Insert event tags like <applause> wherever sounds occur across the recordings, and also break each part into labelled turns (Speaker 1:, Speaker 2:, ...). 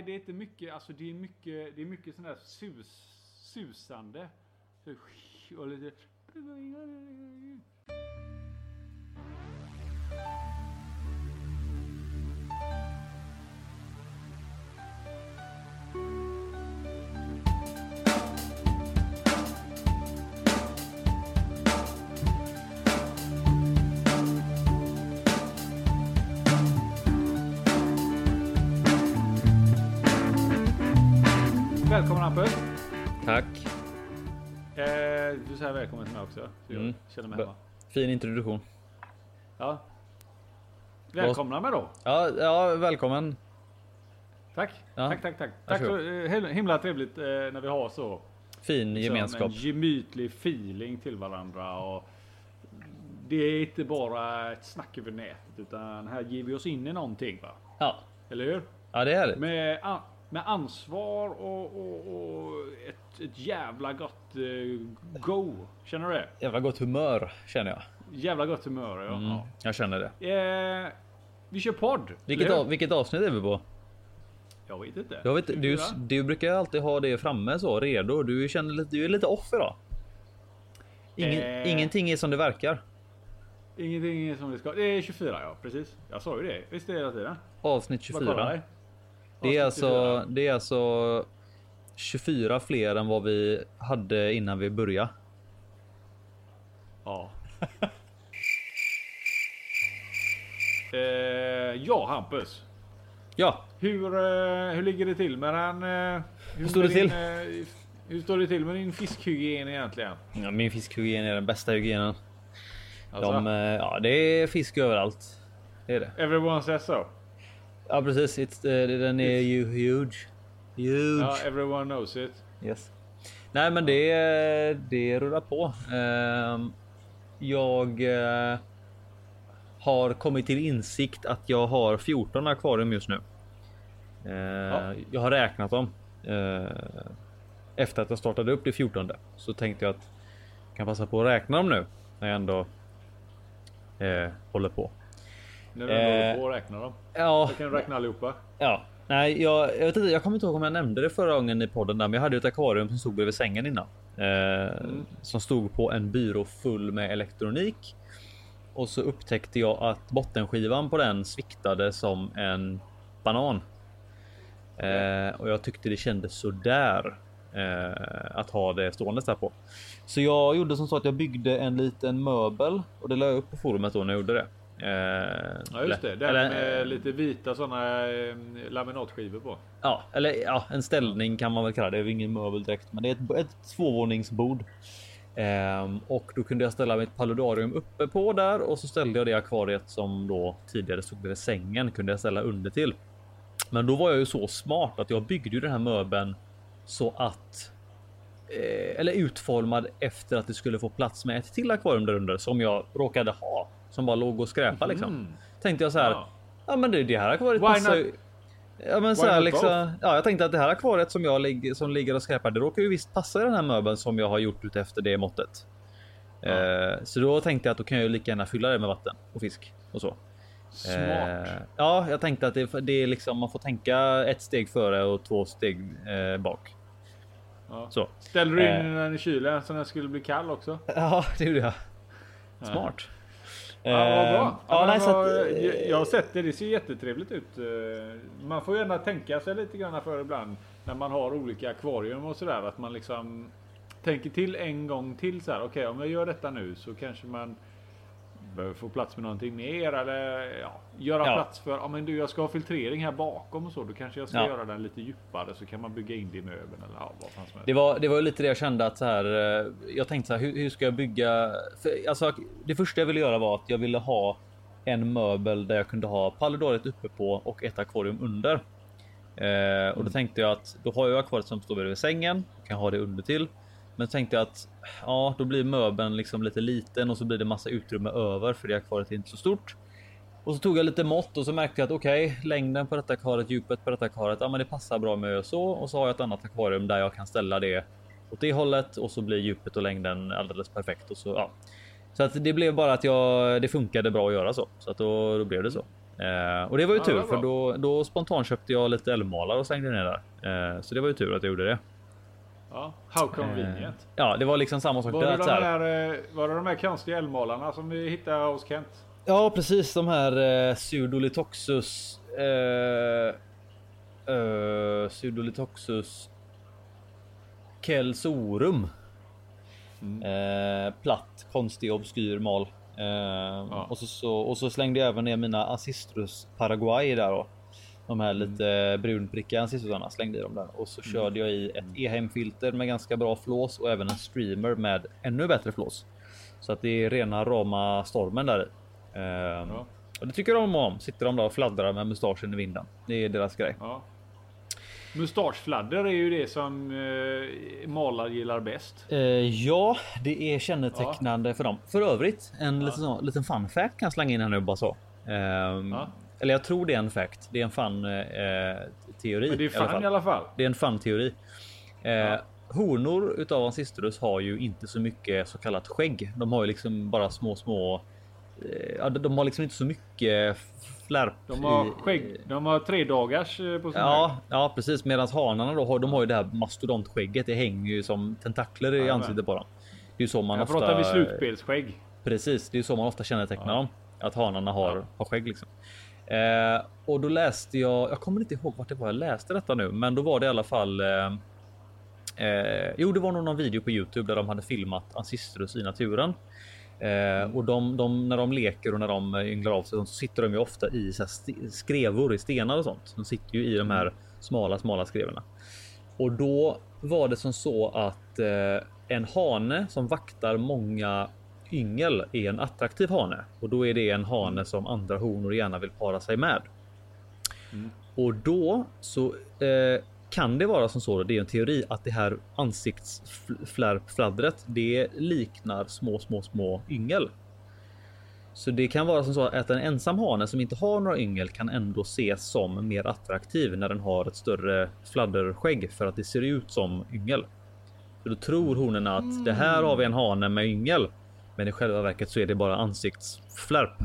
Speaker 1: Nej, det är inte mycket. Alltså det är mycket, det är mycket sån där sus, susande. Så, och lite... Välkommen Hampus!
Speaker 2: Tack.
Speaker 1: Eh, du säger välkommen till mig också. Så jag
Speaker 2: Mm.
Speaker 1: känner mig hemma.
Speaker 2: Fin introduktion.
Speaker 1: Ja. Välkomna med då.
Speaker 2: Ja, ja välkommen.
Speaker 1: Tack.
Speaker 2: Ja.
Speaker 1: Tack, tack, tack. Tack så
Speaker 2: Varsågod.
Speaker 1: eh, himla trevligt eh, när vi har så
Speaker 2: Fin gemenskap.
Speaker 1: en gemytlig feeling till varandra. Och det är inte bara ett snack över nätet utan här ger vi oss in i någonting va?
Speaker 2: Ja,
Speaker 1: Eller hur?
Speaker 2: ja det är härligt.
Speaker 1: Med, med ansvar och, och, och ett, ett jävla gott eh, go. Känner du det?
Speaker 2: Jävla gott humör känner jag.
Speaker 1: Jävla gott humör ja.
Speaker 2: Mm, jag känner det.
Speaker 1: Eh, vi kör podd.
Speaker 2: Vilket, av, vilket avsnitt är vi på?
Speaker 1: Jag vet inte.
Speaker 2: Jag vet, du,
Speaker 1: 24?
Speaker 2: du brukar alltid ha det framme så redo. Du känner du är lite off idag. Ingen,
Speaker 1: Eh.
Speaker 2: Ingenting är som det verkar.
Speaker 1: Ingenting är som det ska. Det är 24 ja, precis. Jag sa ju det. Visst är det hela tiden?
Speaker 2: Avsnitt
Speaker 1: Bara kolla
Speaker 2: 24.
Speaker 1: Dig.
Speaker 2: Det är, alltså,
Speaker 1: 24.
Speaker 2: det är alltså 24 fler än vad vi hade innan vi började.
Speaker 1: Ja. <laughs> eh, ja, Hampus.
Speaker 2: Ja,
Speaker 1: Hur, eh, hur ligger det till med den? Eh, hur
Speaker 2: står det
Speaker 1: din,
Speaker 2: till?
Speaker 1: eh, hur står det till med din fiskhygien egentligen?
Speaker 2: ja min fiskhygien är den bästa hygienen.
Speaker 1: Alltså,
Speaker 2: De, eh, ja, det är fisk överallt. Det är det.
Speaker 1: everyone says so.
Speaker 2: Ja precis, It's, eh, den är ju huge. Huge.
Speaker 1: Ja, everyone knows it.
Speaker 2: Yes. Nej men det, det rullar på. Ehm, Jag eh, har kommit till insikt att jag har 14 akvarium just nu. Eh,
Speaker 1: Ja.
Speaker 2: Jag har räknat dem. Efter att jag startade upp det 14 så tänkte jag att jag kan passa på att räkna dem nu när jag ändå håller på.
Speaker 1: När du ändå
Speaker 2: Eh.
Speaker 1: på och räknar dem.
Speaker 2: Ja,
Speaker 1: Jag kan räkna allihopa.
Speaker 2: Ja, nej, jag, jag vet inte. Jag kommer inte ihåg om jag nämnde det förra gången i podden där, men jag hade ett akvarium som stod bredvid sängen innan. Eh, Som stod på en byrå full med elektronik. Och så upptäckte jag att bottenskivan på den sviktade som en banan. Eh, och jag tyckte det kändes så där eh, att ha det stående där på. Så jag gjorde som så att jag byggde en liten möbel och det la jag upp på forumet då när jag gjorde det. Eh,
Speaker 1: Ja just det. Den
Speaker 2: eller-
Speaker 1: med lite vita sådana eh, laminatskivor på.
Speaker 2: Ja, eller ja, en ställning kan man väl kalla det. Det är ingen möbel direkt, men det är ett, ett tvåvåningsbord. Ehm, och då kunde jag ställa mitt paludarium uppe på där och så ställde jag det akvariet som då tidigare stod bredvid sängen kunde jag ställa under till. Men då var jag ju så smart att jag byggde ju den här möbeln så att eh, eller utformad efter att det skulle få plats med ett till akvarium där under som jag råkade ha som bara låg och skräpa liksom.
Speaker 1: Mm.
Speaker 2: Tänkte jag så här.
Speaker 1: Ja.
Speaker 2: Ja, men det, det här akvariet passar ju. Ja men så här liksom. Ja, jag tänkte att det här akvariet som jag ligger som ligger och skräpar. Det råkar ju visst passa i den här möbeln som jag har gjort ut efter det måttet.
Speaker 1: Ja.
Speaker 2: Eh, så då tänkte jag att då kan jag ju lika gärna fylla det med vatten och fisk och så.
Speaker 1: Smart.
Speaker 2: Eh, ja, jag tänkte att det, det är liksom man får tänka ett steg före och två steg eh, bak.
Speaker 1: Ja.
Speaker 2: Så.
Speaker 1: Ställer du in
Speaker 2: Eh.
Speaker 1: den i kylen så den skulle bli kall också? <laughs>
Speaker 2: Ja, det gjorde jag. Smart.
Speaker 1: Ja, vad bra.
Speaker 2: Eh,
Speaker 1: Ja,
Speaker 2: Ja, nej, så att,
Speaker 1: jag, jag har sett det. Det ser jättetrevligt ut. Eh, Man får gärna tänka sig lite grann för ibland när man har olika akvarium och sådär att man liksom tänker till en gång till så här. Okej, om jag gör detta nu så kanske man behöver få plats med någonting mer eller ja, göra
Speaker 2: Ja.
Speaker 1: plats för. Ja, men du, jag ska ha filtrering här bakom och så. Då kanske jag ska
Speaker 2: Ja.
Speaker 1: göra den lite djupare så kan man bygga in det i möbeln eller ja, vad fan som helst.
Speaker 2: Det var, det var lite det jag kände att så här. eh, Jag tänkte så här, hur, hur ska jag bygga? För, alltså, det första jag ville göra var att jag ville ha en möbel där jag kunde ha paludariet uppe på och ett akvarium under. Eh, och då tänkte jag att då har jag akvariet som står bredvid sängen. Kan ha det under till. Men tänkte jag att ja, då blir möbeln liksom lite liten och så blir det massa utrymme över för det akvariet är inte så stort. Och så tog jag lite mått och så märkte jag att okej, längden på detta akvariet, djupet på detta akvariet, ja men det passar bra med så. Och så har jag ett annat akvarium där jag kan ställa det åt det hållet och så blir djupet och längden alldeles perfekt och så ja. Så att det blev bara att jag, det funkade bra att göra så. Så att då, då blev det så. Eh, och det var ju
Speaker 1: Ja,
Speaker 2: tur
Speaker 1: var
Speaker 2: för då, då spontant köpte jag lite älgmalar och slängde ner där. Eh, så det var ju tur att jag gjorde det.
Speaker 1: Ja, how convenient.
Speaker 2: Eh, ja, det var liksom samma sak
Speaker 1: Var det,
Speaker 2: där.
Speaker 1: de
Speaker 2: här.
Speaker 1: eh, var det de här konstiga älgmalarna som vi hittade hos Kent?
Speaker 2: Ja, precis de här eh, Pseudolitoxus. Eh, eh, Pseudolitoxus. Kelsorum. Eh, platt, konstig, obskyr mal. Eh, och, så, så, och så slängde jag även ner mina Ancistrus Paraguay där då. De här lite brunprickiga ancistrusarna slängde i dem där och så körde jag i ett Eheim filter med ganska bra flås och även en streamer med ännu bättre flås. Så att det är rena rama stormen där i. Ehm, Och det tycker de om. Sitter de där och fladdrar med mustaschen i vinden. Det är deras grej.
Speaker 1: Ja. Mustaschfladder är ju det som eh, malar gillar bäst.
Speaker 2: Eh, ja, det är kännetecknande för dem. För övrigt, en liten, sån- liten fun fact kan jag slänga in här nu bara så. Ehm,
Speaker 1: Ja.
Speaker 2: Eller jag tror det är en fact. Det är en fun eh, teori.
Speaker 1: Men det är fan i alla fall.
Speaker 2: Det är en fun teori. Eh,
Speaker 1: Ja.
Speaker 2: Honor utav Ancistrus har ju inte så mycket så kallat skägg. De har ju liksom bara små, små. Eh, ja, de har liksom inte så mycket flärp.
Speaker 1: De har skägg. De har tre dagars eh, på sin höjd.
Speaker 2: Ja, ja, precis. Medan hanarna då har, de har ju det här mastodontskägget. Det hänger ju som tentakler i
Speaker 1: Jajamän.
Speaker 2: ansiktet på dem. Det är ju så man
Speaker 1: Jag
Speaker 2: ofta.
Speaker 1: pratar vi slutspelsskägg.
Speaker 2: Precis, det är så man ofta kännetecknar dem. Att hanarna har,
Speaker 1: Ja.
Speaker 2: har skägg liksom. Eh, och då läste jag, jag kommer inte ihåg vart det var jag läste detta nu, men då var det i alla fall. Eh, eh, jo, det var nog någon video på Youtube där de hade filmat Ancistrus i naturen. Eh, och de, de, när de leker och när de eh, ynglar av sig så sitter de ju ofta i så här skrevor i stenar och sånt. De sitter ju i de här smala, smala skrevorna. Och då var det som så att eh, en hane som vaktar många yngel är en attraktiv hane och då är det en hane som andra honor gärna vill para sig med. Och då så eh, kan det vara som så. Det är en teori att det här ansiktsfladdret. Det liknar små, små, små yngel. Så det kan vara som så att en ensam hane som inte har några yngel kan ändå ses som mer attraktiv när den har ett större fladderskägg för att det ser ut som yngel. Så då tror honorna att det här har vi en hane med yngel. Men i själva verket så är det bara ansiktsflärp.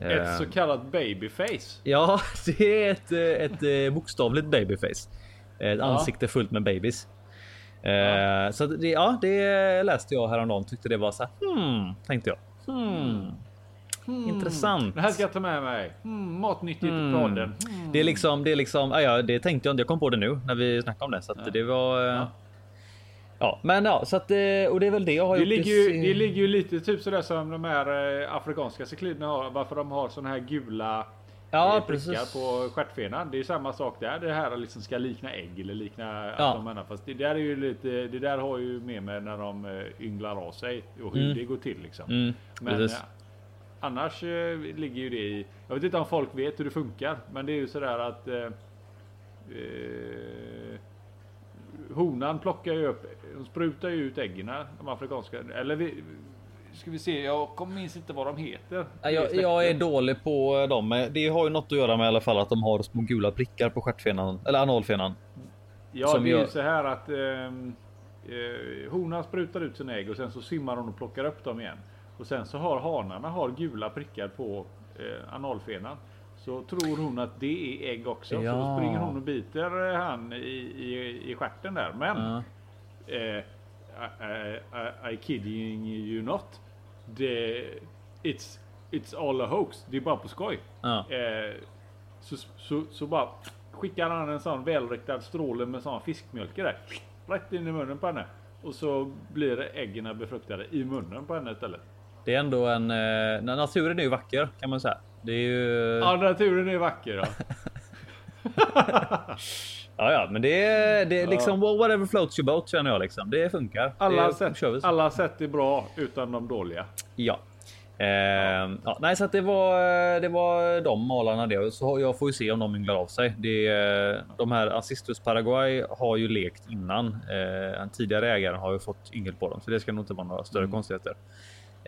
Speaker 1: Ett
Speaker 2: Eh,
Speaker 1: så kallat babyface.
Speaker 2: Ja, <laughs> det är ett, eh, ett eh, bokstavligt babyface. Ett ansikte fullt med babys. Eh, Så det, ja, det läste jag häromdagen. Tyckte det var så här. Hmm, tänkte jag. Hmm. Intressant.
Speaker 1: Det här ska jag ta med mig. Mm, matnyttigt i podden.
Speaker 2: Det är liksom, det är liksom. Ja, ja, det tänkte jag inte. Jag kom på det nu när vi snackade om det, så att det var.
Speaker 1: Ja.
Speaker 2: Ja, men ja, så att eh, och det är väl det jag har
Speaker 1: Det
Speaker 2: gjort.
Speaker 1: ligger, ju, det ligger ju lite typ sådär som de här eh, afrikanska cykliderna har. Varför de har såna här gula
Speaker 2: Ja,
Speaker 1: eh, prickar
Speaker 2: precis.
Speaker 1: på stjärtfenan. Det är ju samma sak där. Det här liksom ska likna ägg eller likna
Speaker 2: Ja.
Speaker 1: att de. Fast det där är ju lite. Det där har ju med mig när de ynglar av sig och hur
Speaker 2: Mm.
Speaker 1: det går till liksom.
Speaker 2: Mm,
Speaker 1: Men eh, annars ligger ju det i. Jag vet inte om folk vet hur det funkar, men det är ju sådär att. Eh, honan plockar ju upp. De sprutar ju ut äggen. De afrikanska. Eller vi, ska vi se. Jag kommer minns inte vad de heter.
Speaker 2: Ja, Jag, jag är dålig på dem. men Det har ju något att göra med i alla fall att de har små gula prickar på stjärtfenan eller analfenan.
Speaker 1: Ja,
Speaker 2: som
Speaker 1: det är ju så här att ehm, eh, honan sprutar ut sina ägg och sen så simmar hon och plockar upp dem igen. Och sen så har hanarna har gula prickar på eh, analfenan. Så tror hon att det är ägg också. Så
Speaker 2: Ja.
Speaker 1: då springer hon och biter eh, han i, i, i stjärten där. Men
Speaker 2: Ja.
Speaker 1: eh, I, I, I kidding you not. Det, it's, it's all a hoax. Det är bara på skoj.
Speaker 2: Ja.
Speaker 1: Eh, så, så, så bara skickar han en sån välriktad stråle med sån fiskmjölk där. Rätt in i munnen på henne. Och så blir äggen befruktade i munnen på henne istället.
Speaker 2: Det är ändå en eh, naturen är ju vacker kan man säga. Det är ju.
Speaker 1: Ja, naturen är vacker. Ja. <laughs>
Speaker 2: Ja, ja, men det är, det är liksom whatever floats your boat känner jag liksom. Det funkar.
Speaker 1: Alla,
Speaker 2: det,
Speaker 1: sätt,
Speaker 2: kör vi
Speaker 1: alla sätt är bra utan de dåliga.
Speaker 2: Ja. Ehm, ja. nej, så att det var. Det var de malarna det. Så jag får ju se om de ynglar av sig. Det, de här Assistus Paraguay har ju lekt innan. Eh, en tidigare ägare har ju fått yngel på dem, så det ska nog inte vara några större konstigheter.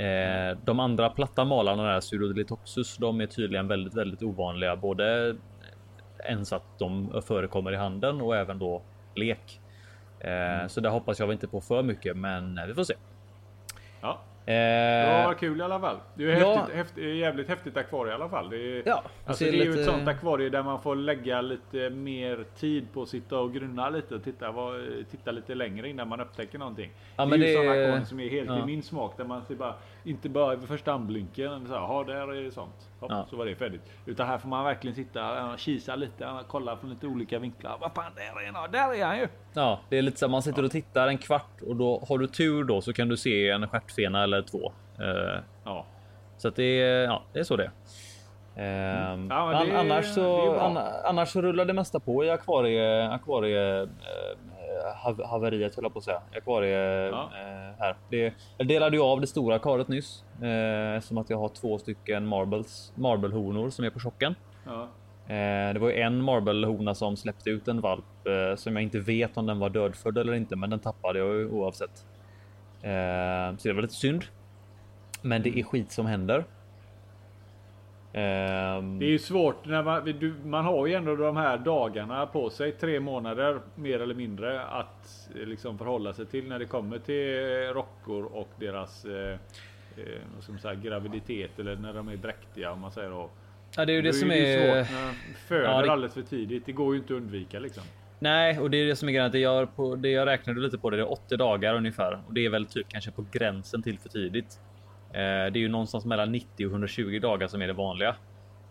Speaker 2: Eh, de andra platta malarna där, Pseudolitoxus, de är tydligen väldigt, väldigt ovanliga. Både ens att de förekommer i handeln och även då lek. Eh, Så där hoppas jag inte på för mycket, men vi får se.
Speaker 1: Ja. Det
Speaker 2: Eh,
Speaker 1: var kul i alla fall. Det är ju
Speaker 2: Ja.
Speaker 1: häftigt, häftigt, jävligt häftigt akvarie i alla fall. Det är,
Speaker 2: Ja,
Speaker 1: alltså, det är ju
Speaker 2: lite-
Speaker 1: ett sånt akvarie där man får lägga lite mer tid på att sitta och grunna lite och titta, vad, titta lite längre innan man upptäcker någonting.
Speaker 2: Ja,
Speaker 1: det är
Speaker 2: men
Speaker 1: ju
Speaker 2: det-
Speaker 1: sådana akvarier som är helt
Speaker 2: ja.
Speaker 1: i min smak där man ser bara, inte bara vid första anblinken, så här, "Ja, där är det sånt. Hopp,
Speaker 2: Ja.
Speaker 1: Så var det färdigt. Utan här får man verkligen sitta och kisa lite, kolla från lite olika vinklar. Vad fan, där är han, där är han ju!
Speaker 2: Ja, det är lite så man sitter och tittar en kvart och då har du tur då så kan du se en stjärtfena eller två. Eh,
Speaker 1: Ja.
Speaker 2: Så att det är, ja, det är så det är. Ehm,
Speaker 1: Ja, det
Speaker 2: annars, så, annars så rullar det mesta på i akvarie, akvarie eh, hav, haveriet höll jag på att säga. Akvarie
Speaker 1: Ja.
Speaker 2: eh, här. Det, jag delade ju av det stora karet nyss eh, som att jag har två stycken marbles, marblehonor som är på chocken.
Speaker 1: Ja.
Speaker 2: Eh, det var ju en marblehona som släppte ut en valp eh, som jag inte vet om den var dödfödd eller inte, men den tappade jag ju oavsett. Eh, så det var lite synd. Men det är skit som händer. Ehm,
Speaker 1: Det är ju svårt när man, du, man har ju ändå de här dagarna på sig, tre månader mer eller mindre, att eh, liksom förhålla sig till när det kommer till rockor och deras eh, eh, vad ska man säga, graviditet eller när de är dräktiga om man säger då.
Speaker 2: ja, det är ju det
Speaker 1: Då
Speaker 2: som är.
Speaker 1: svårt när de föder
Speaker 2: Ja, det-
Speaker 1: alldeles för tidigt. Det går ju inte att undvika liksom.
Speaker 2: Nej, och det är det som är grejen. Det jag, på, det jag räknade lite på det, det är 80 dagar ungefär och det är väl typ kanske på gränsen till för tidigt. Eh, det är ju någonstans mellan 90 och 120 dagar som är det vanliga.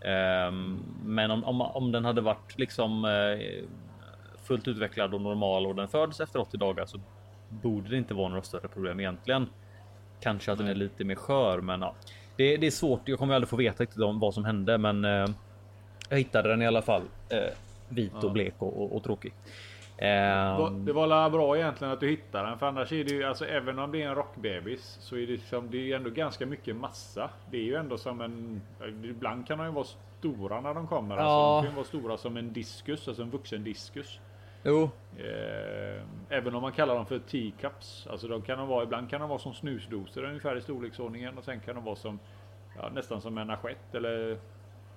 Speaker 2: Ehm, men om, om, om den hade varit liksom eh, fullt utvecklad och normal och den föds efter 80 dagar så borde det inte vara några större problem egentligen. Kanske att den är lite mer skör, men ja, det, det är svårt. Jag kommer aldrig få veta riktigt om vad som hände, men eh, jag hittade den i alla fall. Vit och blek och, och, och tråkig. Ehm,
Speaker 1: Det var bra egentligen att du hittade den för annars är det ju alltså även om det är en rockbebis så är det liksom det är ju ändå ganska mycket massa. Det är ju ändå som en ibland kan de ju vara stora när de kommer. Alltså,
Speaker 2: Ja.
Speaker 1: de kan ju vara stora som en diskus, alltså en vuxen diskus.
Speaker 2: jo,
Speaker 1: Eh, även om man kallar dem för teacups. Alltså de kan de vara, ibland kan de vara som snusdosor ungefär i storleksordningen och sen kan de vara som ja, nästan som en assiett eller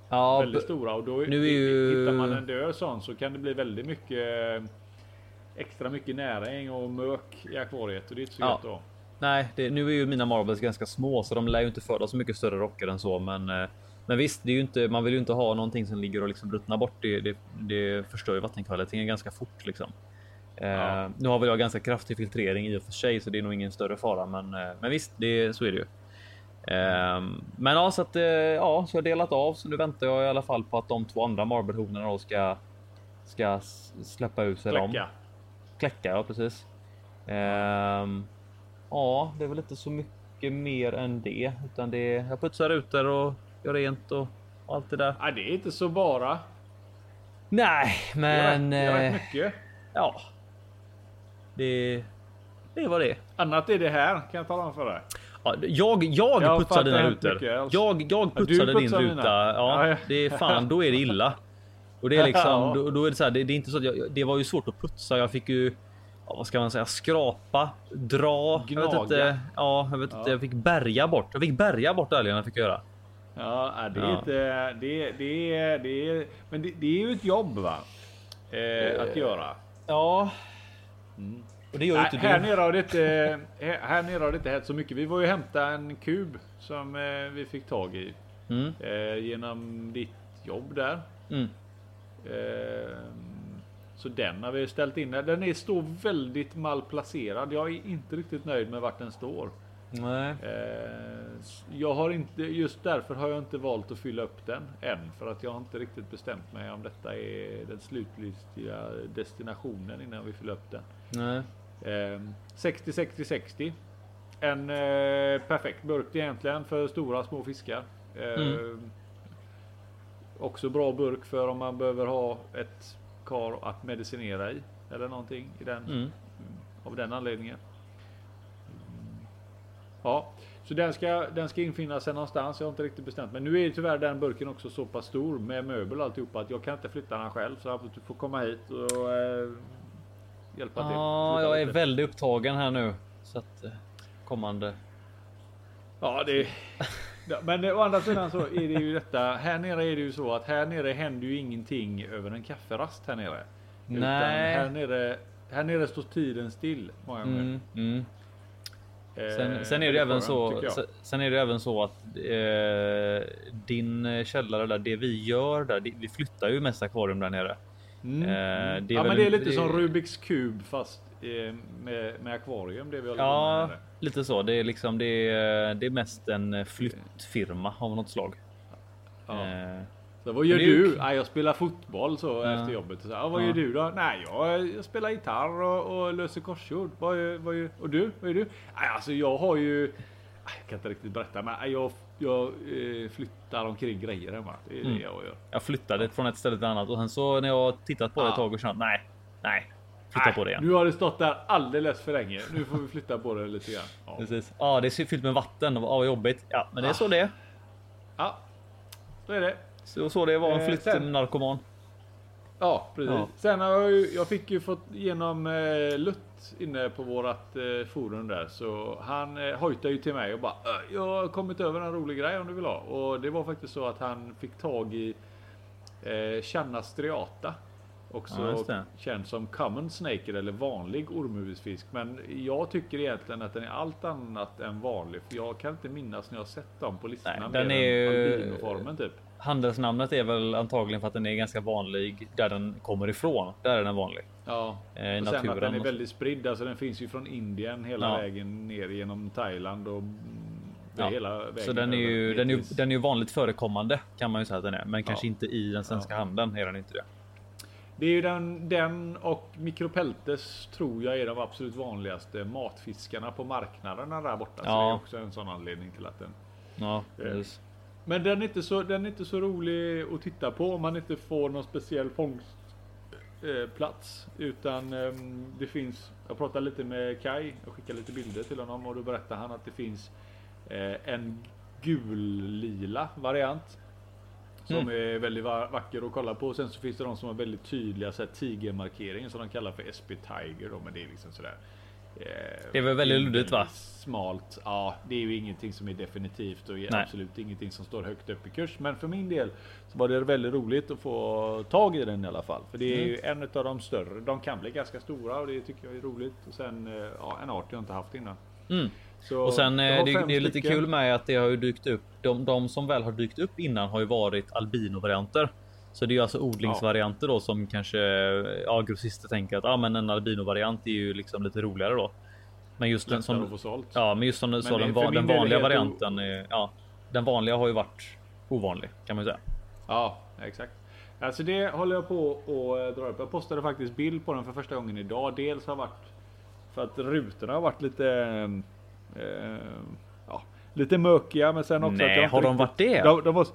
Speaker 2: ja,
Speaker 1: väldigt stora. Och då
Speaker 2: nu är ju-
Speaker 1: hittar man en död sån så kan det bli väldigt mycket extra mycket näring och mök i akvariet och det är inte så
Speaker 2: Ja.
Speaker 1: gött då.
Speaker 2: nej, det, nu är ju mina marbles ganska små så de lär ju inte föda så mycket större rocker än så, men eh, men visst, det är ju inte. Man vill ju inte ha någonting som ligger och liksom ruttnar bort. Det, det, det förstör ju vattenkvaliteten ganska fort liksom. Eh,
Speaker 1: Ja.
Speaker 2: Nu har väl jag ganska kraftig filtrering i och för sig, så det är nog ingen större fara. Men, eh, men visst, det, så är det ju. Ehm, men ja, så att eh, ja, så jag har delat av så nu väntar jag i alla fall på att de två andra marblehonorna då ska ska släppa ut sig. dem.
Speaker 1: Kläcka.
Speaker 2: Ja precis. Ehm, ja, det är väl inte så mycket mer än det, utan det är, jag putsar ut där och gör rent och allt det där.
Speaker 1: Nej, det är inte så bara.
Speaker 2: Nej, men
Speaker 1: det är rätt
Speaker 2: eh,
Speaker 1: mycket.
Speaker 2: ja. Det. Det var det.
Speaker 1: Annat är det här kan jag tala om för dig.
Speaker 2: Ja, jag, jag
Speaker 1: Jag
Speaker 2: putsar dina rutor.
Speaker 1: alls.
Speaker 2: Jag, jag
Speaker 1: Ja, du
Speaker 2: putsade din ruta.
Speaker 1: mina.
Speaker 2: Ja. det är fan, då är det illa. Och det är liksom, <laughs> då, då är det så här, det, det är inte så att jag, det var ju svårt att putsa. Jag fick ju, ja, vad ska man säga, skrapa, dra. Jag vet
Speaker 1: Gnaga.
Speaker 2: inte. Ja, jag vet
Speaker 1: Ja.
Speaker 2: inte. Jag fick bärga bort. Jag fick bärga bort älgarna fick jag göra.
Speaker 1: Ja, det är
Speaker 2: Ja.
Speaker 1: inte... Det, det, det, men det, det är ju ett jobb va? Eh, att göra.
Speaker 2: Ja. Och det gör
Speaker 1: Nej,
Speaker 2: inte
Speaker 1: här,
Speaker 2: du.
Speaker 1: nere har det inte, <laughs> här- här nere har det inte hänt så mycket. Vi var ju hämta en kub som eh, vi fick tag i
Speaker 2: Mm.
Speaker 1: eh, genom ditt jobb där.
Speaker 2: Mm.
Speaker 1: Eh, så den har vi ställt in. Den är, står väldigt malplacerad. Jag är inte riktigt nöjd med vart den står.
Speaker 2: Nej.
Speaker 1: Eh, jag har inte, just därför har jag inte valt att fylla upp den än. För att jag har inte riktigt bestämt mig om detta är den slutliga destinationen innan vi fyller upp den.
Speaker 2: Nej.
Speaker 1: Eh, 60 60 60. En eh, perfekt burk egentligen för stora små fiskar.
Speaker 2: Mm.
Speaker 1: Också bra burk för om man behöver ha ett kar att medicinera i. Eller någonting i den,
Speaker 2: Mm.
Speaker 1: av den anledningen. Ja, så den ska, den ska infinna sig någonstans. Jag har inte riktigt bestämt. Men nu är tyvärr den burken också så pass stor med möbel och alltihopa att jag kan inte flytta den själv. Så du får komma hit och eh, hjälpa till.
Speaker 2: Ja, jag är
Speaker 1: lite.
Speaker 2: väldigt upptagen här nu. Så att eh, kommande.
Speaker 1: Ja, det... <laughs> Ja, Men å andra sidan så är det ju detta. Här nere är det ju så att här nere händer ju ingenting över en kafferast här nere. Utan
Speaker 2: Nej.
Speaker 1: här nere, här nere står tiden still många gånger.
Speaker 2: Mm, mm. Sen, sen, är det även så. Sen är det även så att eh, din källare där, det vi gör där, det, vi flyttar ju mest akvarium där nere.
Speaker 1: Mm. Eh, det ja, men det är lite det, som Rubiks kub fast eh, med, med akvarium. Det vi håller
Speaker 2: ja, med lite så. Det är liksom det är, det är mest en flyttfirma av något slag.
Speaker 1: Ja. Eh, så vad gör du? Nej, jag spelar fotboll så ja. efter jobbet. Så, ja, vad ja. gör du då? Nej, jag, jag spelar gitarr och, och löser korsord. Vad, vad, och du? Vad gör du? Nej, alltså jag har ju... Jag kan inte riktigt berätta, men jag, jag eh, flyttar omkring grejer hemma. Det är mm. det jag gör.
Speaker 2: Jag flyttade från ett ställe till annat och sen så när jag tittat på det ett tag och känt nej, nej, flytta nej, på det igen.
Speaker 1: Nu har det stått där alldeles för länge. Nu får vi flytta på det lite grann.
Speaker 2: Ja. Precis. Ja, det är fyllt med vatten och vad jobbigt. Ja, men det är så det är.
Speaker 1: Ja, så är det.
Speaker 2: Så, så det var en flyttnarkoman.
Speaker 1: Ja, precis. Ja. Sen har jag, ju, jag fick ju fått genom eh, Lutt inne på vårat eh, forum där. Så han eh, hojtade ju till mig och bara äh, Jag har kommit över en rolig grej om du vill ha. Och det var faktiskt så att han fick tag i eh, Channa striata. Också ja, känd som common snake eller vanlig ormhuvudfisk. Men jag tycker egentligen att den är allt annat än vanlig. För jag kan inte minnas när jag sett dem på listorna.
Speaker 2: Nej, den är ju... typ. Handelsnamnet är väl antagligen för att den är ganska vanlig där den kommer ifrån. Där är den vanlig.
Speaker 1: Ja, eh, och sen att den är väldigt spridd. Alltså den finns ju från Indien hela ja. vägen ner genom Thailand och
Speaker 2: ja. hela vägen. Så den är ju den är, den är ju vanligt förekommande kan man ju säga att den är, men kanske inte i den svenska ja. handeln är den inte det.
Speaker 1: Det är ju den, den och Micropeltes tror jag är de absolut vanligaste matfiskarna på marknaderna där borta. Ja. Så det är också en sån anledning till att den.
Speaker 2: Ja, eh, precis.
Speaker 1: Men den är, inte så, den är inte så rolig att titta på om man inte får någon speciell fångstplats. Eh, utan eh, det finns, jag pratade lite med Kai och skickade lite bilder till honom och då berättade han att det finns eh, en gul-lila variant. Som mm. är väldigt vacker att kolla på. Sen så finns det de som har väldigt tydliga tigermarkeringar som de kallar för SP Tiger då, men det är liksom sådär.
Speaker 2: Eh, det är väl väldigt luddigt va?
Speaker 1: Smalt. Ja, det är ju ingenting som är definitivt och är absolut ingenting som står högt upp i kurs. Men för min del så var det väldigt roligt att få tag i den i alla fall. För det är mm. ju en av de större. De kan bli ganska stora och det tycker jag är roligt. Och sen eh, ja, en art jag inte haft innan.
Speaker 2: Mm. Så och sen eh, det, det är lite kul med att det har ju dykt upp. De, de som väl har dykt upp innan har ju varit albino varianter. Så det är alltså odlingsvarianter då som kanske ja, grossister tänker att ah, men en albino variant är ju liksom lite roligare då. Men just den som ja, men just som sa, den, den vanliga varianten. Är, ja, den vanliga har ju varit ovanlig kan man säga.
Speaker 1: Ja, exakt. Alltså det håller jag på att dra upp. Jag postade faktiskt bild på den för första gången idag. Dels har varit för att rutorna har varit lite eh, ja, lite mökiga, men sen också.
Speaker 2: Nej, har de varit det?
Speaker 1: De, de, var,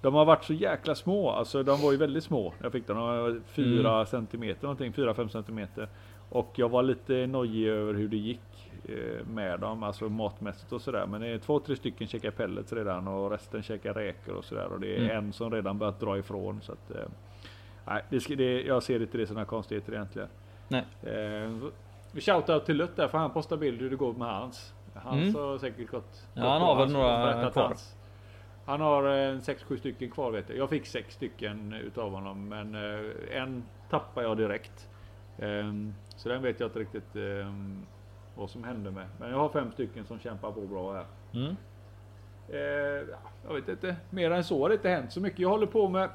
Speaker 1: de har varit så jäkla små. Alltså de var ju väldigt små. Jag fick dem. 4 mm. centimeter någonting. 4-5 centimeter. Och jag var lite nojig över hur det gick eh, med dem. Alltså matmässigt och sådär. Men det är två, tre stycken käkar pellets redan och resten käkar räkor och sådär. Och det är mm. en som redan börjat dra ifrån. Så att, eh, nej, det, det, jag ser inte det som några konstigheter egentligen.
Speaker 2: Nej.
Speaker 1: Eh, Shoutout till Lutt där för han postar bild hur det går med hans. Hans mm. har säkert gått.
Speaker 2: Ja, han har väl några kvar. Hans.
Speaker 1: Han har en 6-7 stycken kvar vet jag. Jag fick 6 stycken utav honom men eh, en tappade jag direkt. Um, så den vet jag inte riktigt um, vad som hände med. Men jag har fem stycken som kämpar på bra här.
Speaker 2: Mm.
Speaker 1: Uh, jag vet inte. Mer än så har det inte hänt så mycket. Jag håller på med.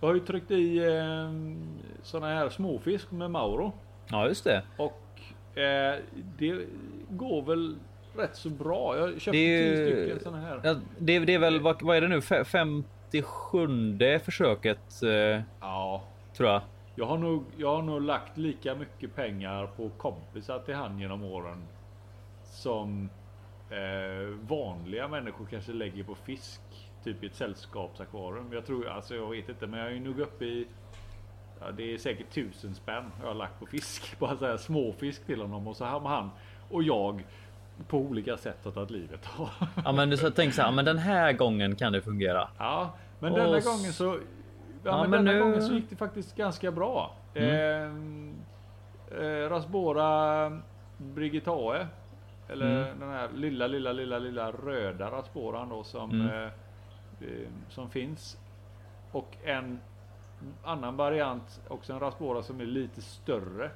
Speaker 1: Jag har ju tryckt i um, såna här småfisk med Mauro.
Speaker 2: Ja just det.
Speaker 1: Och uh, det går väl rätt så bra. Jag köpte
Speaker 2: det
Speaker 1: tio stycken sådana här. Ja,
Speaker 2: det, det är väl, vad, vad är det nu? 57 försöket? Eh,
Speaker 1: ja.
Speaker 2: Tror jag.
Speaker 1: Jag har, nog, jag har nog lagt lika mycket pengar på kompisar till han genom åren. Som eh, vanliga människor kanske lägger på fisk. Typ i ett sällskapsakvarium. Jag tror, alltså jag vet inte, men jag är nog uppe i Ja, det är säkert tusen spänn jag har lagt på fisk. <laughs> Bara så här småfisk till honom och så har han och jag på olika sätt har tagit livet av.
Speaker 2: Ja men du så tänk så här, men den här gången kan det fungera.
Speaker 1: Ja, men och... denna gången så. Ja, ja men, men denna nu... gången så gick det faktiskt ganska bra. Mm. Eh, eh, Rasbora Brigitae. Eller mm. den här lilla, lilla, lilla, lilla röda Rasboran då som mm. eh, eh som finns. Och en annan variant, också en Rasbora som är lite större.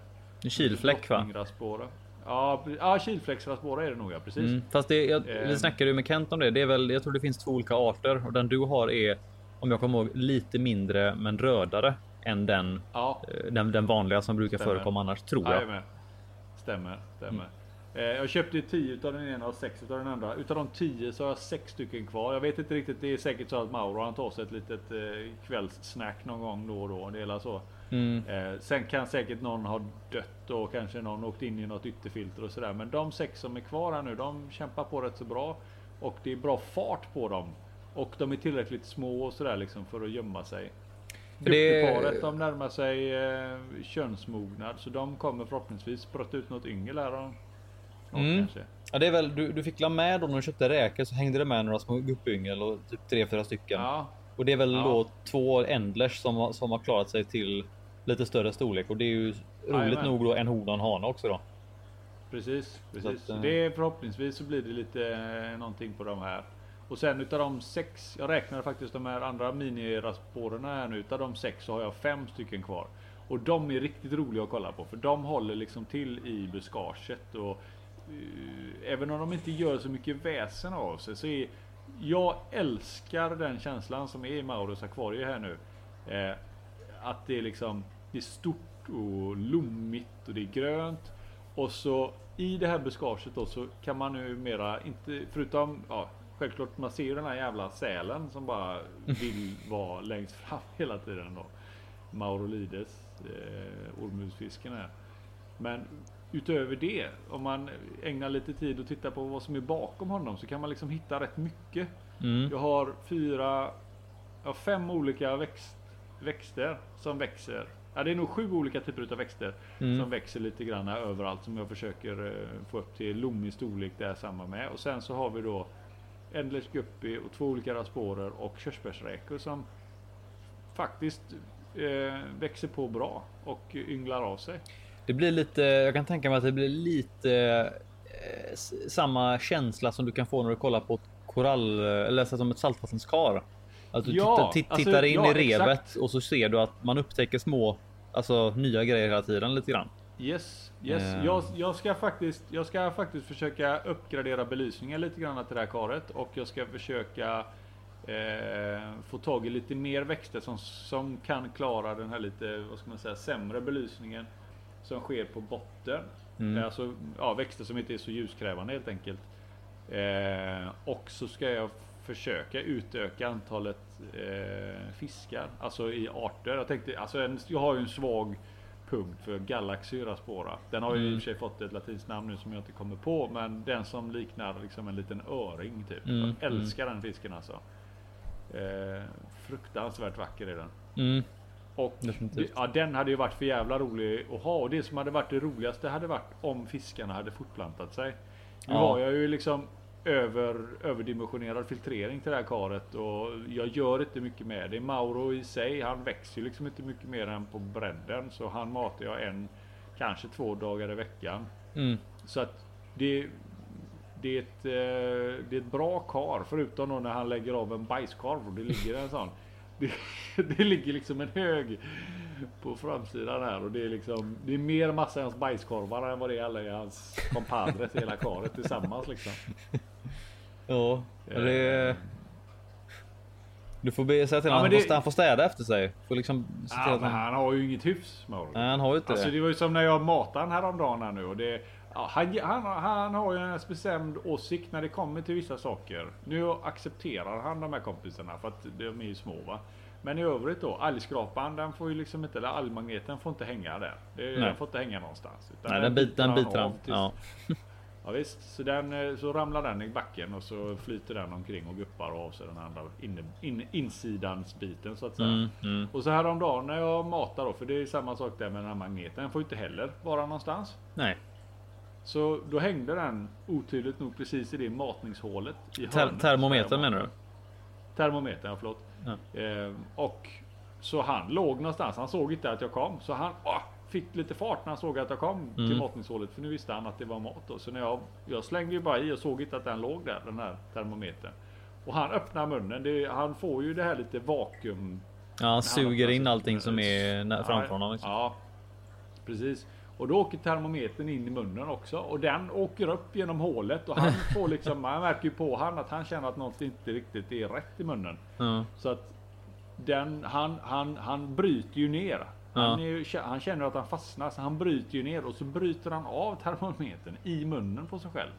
Speaker 2: En kilfläck va?
Speaker 1: Raspbora. Ja, ja kilfläcksraspora är det nog ja, precis. Mm,
Speaker 2: fast det, jag, vi ehm. snackade ju med Kent om det. Det är väl, jag tror det finns två olika arter och den du har är om jag kommer ihåg lite mindre men rödare än den, ja. Eh, den, den vanliga som brukar stämmer. förekomma annars tror jag.
Speaker 1: Jajamän. Stämmer, stämmer. Mm. Jag köpte 10 av den ena och 6 av den andra. Utav de 10 så har jag 6 stycken kvar. Jag vet inte riktigt. Det är säkert så att Mauro han tar sig ett litet eh, kvällssnack någon gång då och då. Det är så. Mm. Eh, sen kan säkert någon ha dött och kanske någon åkt in i något ytterfilter och sådär. Men de sex som är kvar här nu, de kämpar på rätt så bra. Och det är bra fart på dem. Och de är tillräckligt små och sådär liksom för att gömma sig. Duktigparet de närmar sig eh, könsmognad så de kommer förhoppningsvis spruta ut något yngel här. Och,
Speaker 2: mm. Ja, det är väl du, du fick la med då när du köpte räkor så hängde det med några små guppyngel och typ tre, fyra stycken. Ja. Och det är väl ja. då två endlers som, som har klarat sig till lite större storlek och det är ju roligt Amen. nog då en hona och en hana också då.
Speaker 1: Precis, precis. Att, eh, det är förhoppningsvis så blir det lite eh, någonting på de här. Och sen utav de sex, jag räknar faktiskt de här andra minirasporerna här nu, utav de sex så har jag fem stycken kvar. Och de är riktigt roliga att kolla på för de håller liksom till i buskaget och uh, även om de inte gör så mycket väsen av sig så är jag älskar den känslan som är i Maurus akvarie här nu. Eh, att det är liksom det är stort och lommigt och det är grönt. Och så i det här buskaget då så kan man numera inte förutom ja, självklart man ser den här jävla sälen som bara vill <laughs> vara längst fram <laughs> hela tiden då. Maurolides, eh, ormmusfisken här. Men utöver det, om man ägnar lite tid och tittar på vad som är bakom honom så kan man liksom hitta rätt mycket. Mm. Jag har fyra, ja, fem olika växt, växter som växer. Ja, det är nog sju olika typer av växter mm. som växer lite grann överallt som jag försöker eh, få upp till lommig storlek där samma med. Och sen så har vi då Endless Guppy och två olika rasporer och körsbärsräkor som faktiskt eh, växer på bra och ynglar av sig.
Speaker 2: Det blir lite, jag kan tänka mig att det blir lite eh, samma känsla som du kan få när du kollar på ett korall eller som ett saltvattenskar. Att du ja, tittar, alltså, tittar in ja, i revet exakt. och så ser du att man upptäcker små, alltså nya grejer hela tiden lite grann.
Speaker 1: Yes, yes. Uh. Jag, jag, ska faktiskt, jag ska faktiskt försöka uppgradera belysningen lite grann till det här karet och jag ska försöka eh, få tag i lite mer växter som, som kan klara den här lite, vad ska man säga, sämre belysningen som sker på botten. Mm. Alltså ja, växter som inte är så ljuskrävande helt enkelt. Eh, och så ska jag försöka utöka antalet eh, fiskar, alltså i arter. Jag tänkte, alltså en, jag har ju en svag punkt för Galaxy Raspora. Den har ju mm. i och för sig fått ett latinskt namn nu som jag inte kommer på, men den som liknar liksom en liten öring typ. Mm. Jag älskar mm. den fisken alltså. Eh, fruktansvärt vacker är den. Mm. Och ja, den hade ju varit för jävla rolig att ha och det som hade varit det roligaste hade varit om fiskarna hade fortplantat sig. Nu ja. har jag ju liksom över, överdimensionerad filtrering till det här karet och jag gör inte mycket med det. Mauro i sig, han växer ju liksom inte mycket mer än på bredden så han matar jag en, kanske två dagar i veckan. Mm. Så att det, det, är ett, eh, det är ett bra kar förutom då när han lägger av en bajskorv och det ligger en sån. <laughs> Det, det ligger liksom en hög på framsidan här och det är liksom Det är mer massa i hans bajskorvar än vad det är alla i hans kompadres hela karet tillsammans liksom. <laughs>
Speaker 2: Ja, det... Du får be säga till ja, honom att det... han får städa efter sig. Får liksom
Speaker 1: ja, men han... han har ju inget hyfs
Speaker 2: Nej, han har ju inte
Speaker 1: alltså, det. det var ju som när jag matade han häromdagen här nu och det... Ja, han, han, han har ju en bestämd åsikt när det kommer till vissa saker. Nu accepterar han de här kompisarna för att de är ju små va. Men i övrigt då, algskrapan den får ju liksom inte, eller algmagneten får inte hänga där. Det, den får inte hänga någonstans.
Speaker 2: Nej, den, bit, den biter han.
Speaker 1: Ja. <laughs> ja visst, så, den, eh, så ramlar den i backen och så flyter den omkring och guppar av sig den andra in, in, insidans biten så att säga. Mm, mm. Och så häromdagen när jag matar då, för det är samma sak där med den här magneten. Den får inte heller vara någonstans.
Speaker 2: Nej.
Speaker 1: Så då hängde den otydligt nog precis i det matningshålet.
Speaker 2: I Ter termometern menar du?
Speaker 1: Termometern, ja förlåt. Ja. Eh, och så han låg någonstans. Han såg inte att jag kom. Så han åh, fick lite fart när han såg att jag kom mm. till matningshålet. För nu visste han att det var mat. Då. Så när jag, jag slängde ju bara i och såg inte att den låg där. Den här termometern. Och han öppnar munnen. Det, han får ju det här lite vakuum.
Speaker 2: Ja, han suger in allting som är framför honom.
Speaker 1: Liksom. Ja, precis. Och då åker termometern in i munnen också och den åker upp genom hålet och han får liksom, <laughs> man märker ju på han att han känner att något inte riktigt är rätt i munnen.
Speaker 2: Ja.
Speaker 1: Så att den, han, han, han bryter ju ner. Han, är han känner att han fastnar så han bryter ju ner och så bryter han av termometern i munnen på sig själv.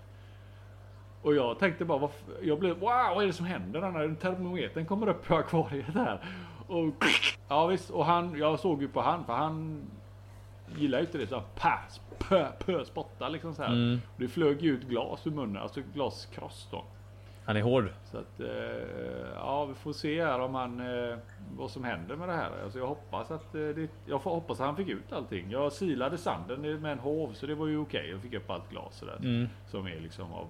Speaker 1: Och jag tänkte bara, jag blev, wow vad är det som händer? Den här termometern kommer upp i akvariet här. Och, ja visst, och han, jag såg ju på han, för han gillar ju inte det så pass, pö, pö, spotta liksom så här.
Speaker 2: Mm.
Speaker 1: Det flög ju ut glas ur munnen, alltså glaskross då.
Speaker 2: Han är hård.
Speaker 1: Så att, eh, ja vi får se här om han, eh, vad som händer med det här. Alltså jag hoppas att, eh, det, jag får hoppas att han fick ut allting. Jag silade sanden med en hov så det var ju okej. Jag fick upp allt glas sådär.
Speaker 2: Mm.
Speaker 1: Som är liksom av,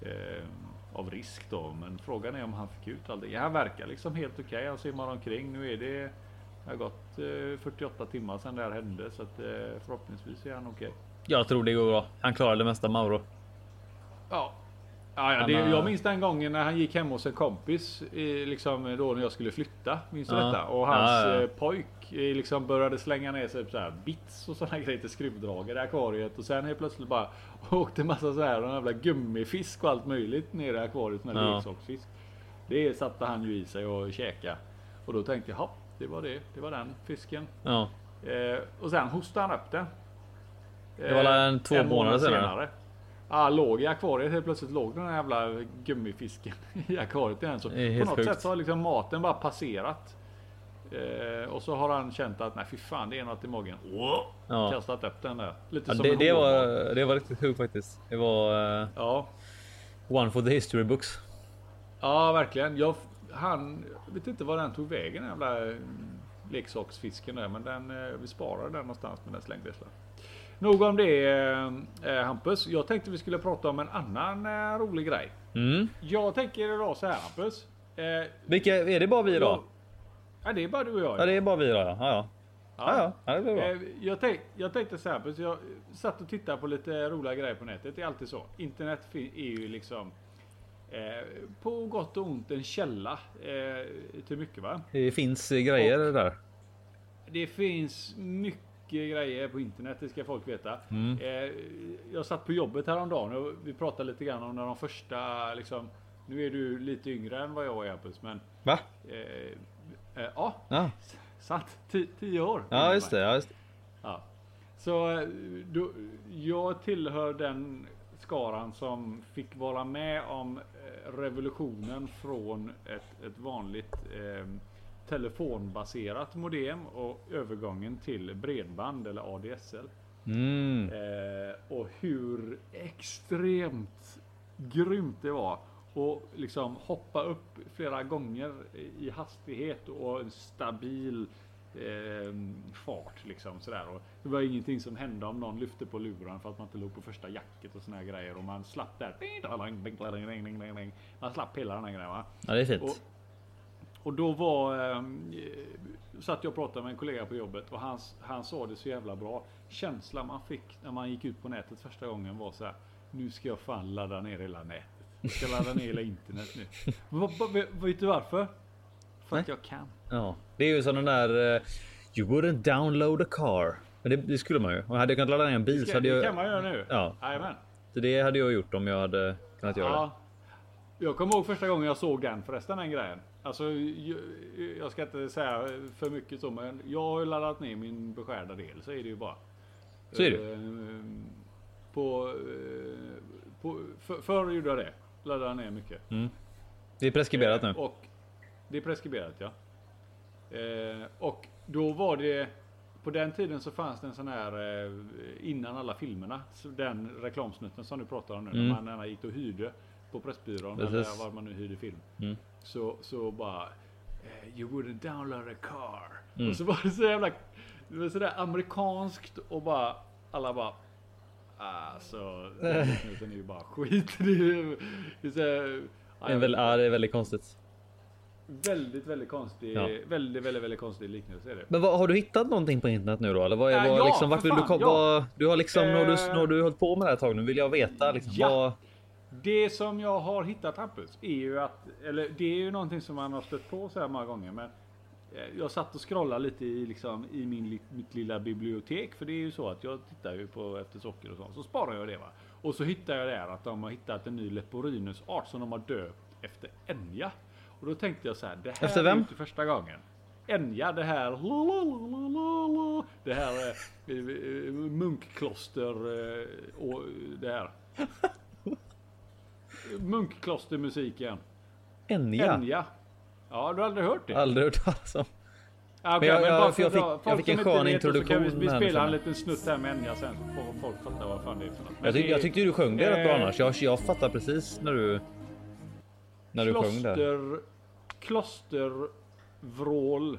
Speaker 1: eh, av risk då. Men frågan är om han fick ut allting. Han verkar liksom helt okej. Han simmar omkring. Nu är det, det har gått eh, 48 timmar sedan det här hände. Så att, förhoppningsvis är han okej.
Speaker 2: Jag tror det går bra. Han klarar det mesta Mauro.
Speaker 1: Ja. Ja, ja, det, jag minns den gången när han gick hem hos en kompis, i, liksom då när jag skulle flytta. Minns du
Speaker 2: Ja.
Speaker 1: detta? Och hans
Speaker 2: Ja, ja.
Speaker 1: eh, pojk eh, liksom började slänga ner sig så här bits och sådana <laughs> grejer till skruvdragare i akvariet. Och sen helt plötsligt bara <laughs> åkte massa så här jävla gummifisk och allt möjligt ner i akvariet med
Speaker 2: Ja.
Speaker 1: leksaksfisk. Det satte han ju i sig och käka. Och då tänkte jag, "Japp, det var det. Det var den fisken.
Speaker 2: Ja.
Speaker 1: Eh, och sen hostade han upp den.
Speaker 2: Det var en två
Speaker 1: en
Speaker 2: månader
Speaker 1: månad
Speaker 2: senare.
Speaker 1: Ja, låg i akvariet. Helt plötsligt låg den här jävla gummifisken <laughs> i akvariet igen. Så på något
Speaker 2: sjukt.
Speaker 1: sätt så har liksom maten bara passerat. Eh, och så har han känt att nej fy fan det är något i magen.
Speaker 2: Ja.
Speaker 1: Kastat upp den där. Lite
Speaker 2: Ja,
Speaker 1: som
Speaker 2: det, det, var, det var riktigt sjukt faktiskt. Det var eh,
Speaker 1: Ja,
Speaker 2: one for the history books.
Speaker 1: ja verkligen. Jag, han jag vet inte var den tog vägen den jävla leksaksfisken där. Men den, eh, vi sparade den någonstans men den slängdes väl. Nog om det eh, Hampus. Jag tänkte vi skulle prata om en annan eh, rolig grej.
Speaker 2: Mm.
Speaker 1: Jag tänker idag så här Hampus. Eh,
Speaker 2: Vilka, är det bara vi då?
Speaker 1: Ja, det är bara du och jag.
Speaker 2: Ja, det är bara vi då. Ja, ja. Ja, ja. ja det blir bra.
Speaker 1: Eh, Jag, tänk, jag tänkte så här, Hampus, jag satt och tittade på lite roliga grejer på nätet. Det är alltid så. Internet är ju liksom eh, på gott och ont en källa eh, till mycket va.
Speaker 2: Det finns eh, grejer där.
Speaker 1: Det finns mycket grejer på internet, det ska folk veta.
Speaker 2: Mm.
Speaker 1: Eh, jag satt på jobbet häromdagen och vi pratade lite grann om när de första liksom, nu är du lite yngre än vad jag är Hampus, men
Speaker 2: Va?
Speaker 1: eh, eh, ja,
Speaker 2: Ja,
Speaker 1: sant. Ti- tio år.
Speaker 2: ja just det. Ja, just det.
Speaker 1: Ja. Så eh, då, jag tillhör den skaran som fick vara med om eh, revolutionen från ett, ett vanligt eh, telefonbaserat modem och övergången till bredband eller ADSL.
Speaker 2: Mm.
Speaker 1: Eh, och hur extremt grymt det var. Och liksom hoppa upp flera gånger i hastighet och en stabil eh, fart liksom sådär. Och det var ingenting som hände om någon lyfte på luren för att man inte låg på första jacket och såna här grejer. Och man slapp där. Man slapp hela den här grejen va.
Speaker 2: Ja, det är fint.
Speaker 1: Och, och då var, eh, satt jag och pratade med en kollega på jobbet och han, han sa det så jävla bra. Känslan man fick när man gick ut på nätet första gången var så här. Nu ska jag fan ladda ner hela nätet. Jag ska ladda ner hela internet nu. Vet- du varför? För att jag kan.
Speaker 2: Ja, det är ju som den där. eh, You wouldn't download a car. Men det, det skulle man ju. Och hade jag kunnat ladda ner en bil så
Speaker 1: Det,
Speaker 2: hade
Speaker 1: det
Speaker 2: jag.
Speaker 1: kan man göra nu.
Speaker 2: Ja.
Speaker 1: Jajamän.
Speaker 2: Så det hade jag gjort om jag hade kunnat göra det.
Speaker 1: Ja. Jag kommer ihåg första gången jag såg den förresten, den grejen. Alltså, jag, ska inte säga för mycket så, men jag har ju laddat ner min beskärda del, så är det ju bara.
Speaker 2: Så är det.
Speaker 1: Eh, På, eh, på, för, förr gjorde jag det. Laddade ner mycket.
Speaker 2: Mm. Det är preskriberat nu.
Speaker 1: Eh, Och det är preskriberat ja. Och då var det på den tiden så fanns det en sån här innan alla filmerna. Den reklamsnutten som du pratar om nu.
Speaker 2: Mm.
Speaker 1: När man gick och hyrde på Pressbyrån
Speaker 2: Precis.
Speaker 1: eller var man nu hyrde film.
Speaker 2: Mm.
Speaker 1: Så, så bara eh, You wouldn't download a car.
Speaker 2: Mm.
Speaker 1: Och så var det så jävla det var sådär amerikanskt och bara alla bara Alltså den <laughs> snuten är ju bara skit. Det är, ju- det är så här,
Speaker 2: Det är, väl, ja, det är väldigt konstigt.
Speaker 1: Väldigt, väldigt konstig,
Speaker 2: Ja.
Speaker 1: väldigt, väldigt, väldigt konstig liknelse är det.
Speaker 2: Men vad, har du hittat någonting på internet nu då? Eller vad, är-
Speaker 1: Ja,
Speaker 2: vad,
Speaker 1: ja,
Speaker 2: liksom, vart vill du
Speaker 1: fan,
Speaker 2: komma?
Speaker 1: ja.
Speaker 2: Du har liksom, när du,
Speaker 1: Eh.
Speaker 2: när du hållit på med det här ett tag nu vill jag veta liksom. Vad,
Speaker 1: Det som jag har hittat Hampus är ju att, eller det är ju någonting som man har stött på så här många gånger men eh, jag satt och scrollade lite i, liksom, i min, mitt lilla bibliotek. För det är ju så att jag tittar ju på efter socker och sånt. Så sparar jag det va. Och så hittar jag där att de har hittat en ny Leporinus-art som de har döpt efter Enya. Och då tänkte jag så här. Det här
Speaker 2: Efter
Speaker 1: är
Speaker 2: vem?
Speaker 1: ju inte första gången. Enya, det här Det här eh, eh, munkkloster och det här. Munkklostermusiken.
Speaker 2: Enya.
Speaker 1: Enya. Ja, du har aldrig hört det?
Speaker 2: Aldrig hört talas om.
Speaker 1: Ja, okej,
Speaker 2: Men jag-
Speaker 1: men
Speaker 2: jag- jag fick- jag fick en skön
Speaker 1: vi,
Speaker 2: introduktion
Speaker 1: vi
Speaker 2: här
Speaker 1: spela en liten snutt här med Enya sen så får folk fatta vad fan det är för något. Men
Speaker 2: Jag, tyck,
Speaker 1: det
Speaker 2: jag tyckte du sjöng det rätt bra
Speaker 1: eh,
Speaker 2: annars. Jag, jag fattar precis när du... När du sjöng där.
Speaker 1: kloster, Klostervrål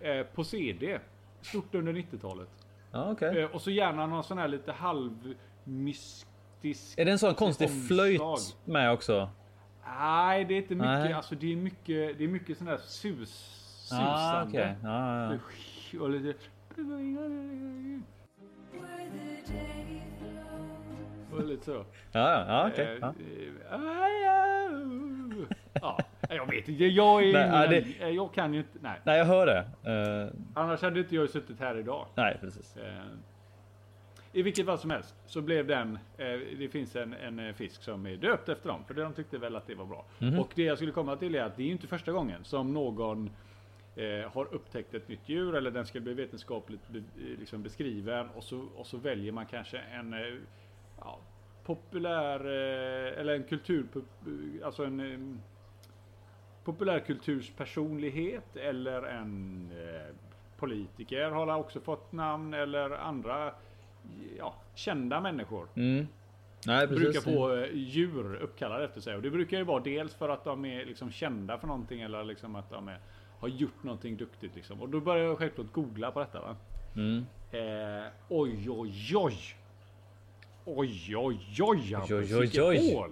Speaker 1: eh, på CD. Stort under 90-talet.
Speaker 2: Ja, okej.
Speaker 1: Eh, och så gärna någon sån här lite halvmystisk...
Speaker 2: Är det en sån konstig
Speaker 1: omslag.
Speaker 2: flöjt med också?
Speaker 1: Nej, det är inte mycket.
Speaker 2: Nej.
Speaker 1: Alltså det är mycket, det är mycket sån här sus, susande.
Speaker 2: Ah, okej. Ja, ja.
Speaker 1: Och lite... Och lite så.
Speaker 2: Ja, ja, okej. Ja.
Speaker 1: Eh, Ja, jag vet inte. Jag är <laughs>
Speaker 2: Nej,
Speaker 1: ingen,
Speaker 2: det-
Speaker 1: Jag kan ju inte. Nej.
Speaker 2: Nej, jag hör det. Eh,
Speaker 1: Annars hade inte jag suttit här idag.
Speaker 2: nej, precis.
Speaker 1: Eh, I vilket fall som helst så blev den. Eh, det finns en, en eh, fisk som är döpt efter dem. För de tyckte väl att det var bra.
Speaker 2: Mhm.
Speaker 1: Och det jag skulle komma till är att det är inte första gången som någon eh, har upptäckt ett nytt djur eller den ska bli vetenskapligt be, liksom beskriven och så, och så väljer man kanske en eh, ja, populär eller en kultur, alltså en populärkulturspersonlighet eller en politiker har också fått namn eller andra ja, kända människor
Speaker 2: Mm. Nej,
Speaker 1: brukar få eh, djur uppkallade efter sig. Och det brukar ju vara dels för att de är liksom kända för någonting eller liksom att de är, har gjort någonting duktigt. Liksom. Och då börjar jag självklart googla på detta. Va?
Speaker 2: Mm.
Speaker 1: Eh, oj, oj, oj. Oj, oj, oj.
Speaker 2: Oj, oj, oj.
Speaker 1: hål.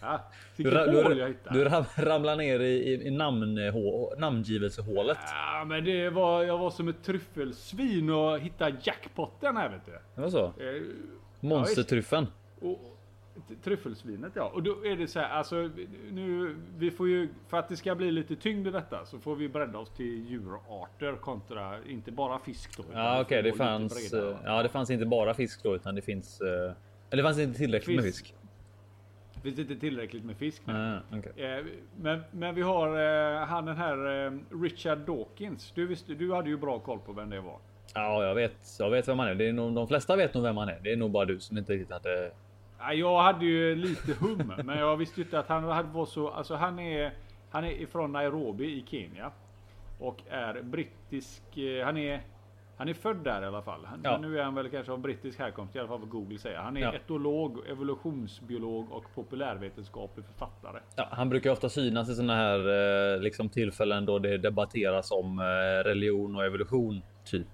Speaker 1: Ja,
Speaker 2: Du, du, du ram, ramlar ner i, i, namnhå, namngivelsehålet.
Speaker 1: Ja, men det var, jag var som ett tryffelsvin och hittade jackpotten här vet du.
Speaker 2: Det var så?
Speaker 1: Eh,
Speaker 2: Monstertryffeln.
Speaker 1: Och, tryffelsvinet ja. Och då är det så här, alltså nu, vi får ju, för att det ska bli lite tyngd i detta så får vi bredda oss till djurarter kontra, inte bara fisk då.
Speaker 2: Ja, okej,
Speaker 1: får
Speaker 2: det fanns. eh, Ja, det fanns inte bara fisk då, utan det finns. eh, Eller det fanns inte tillräckligt med
Speaker 1: Fisk. Det finns inte tillräckligt med fisk. nu.
Speaker 2: Ah, okej.
Speaker 1: Eh, Men, men vi har eh, han den här eh, Richard Dawkins. Du, visste, du hade ju bra koll på vem det var.
Speaker 2: Ja, jag vet. Jag vet vem han är. Det är nog, de flesta vet nog vem han är. Det är nog bara du som inte riktigt hade.
Speaker 1: Ja, Jag hade ju lite hum, <laughs> men jag visste inte att han hade var så. Alltså han är, han är ifrån Nairobi i Kenya och är brittisk. eh, Han är, han är född där i alla fall. Han,
Speaker 2: Ja.
Speaker 1: Nu är han väl kanske av brittisk härkomst i alla fall vad Google säger. Han är
Speaker 2: Ja.
Speaker 1: etolog, evolutionsbiolog och populärvetenskaplig författare.
Speaker 2: Ja, han brukar ofta synas i såna här eh, liksom tillfällen då det debatteras om eh, religion och evolution typ.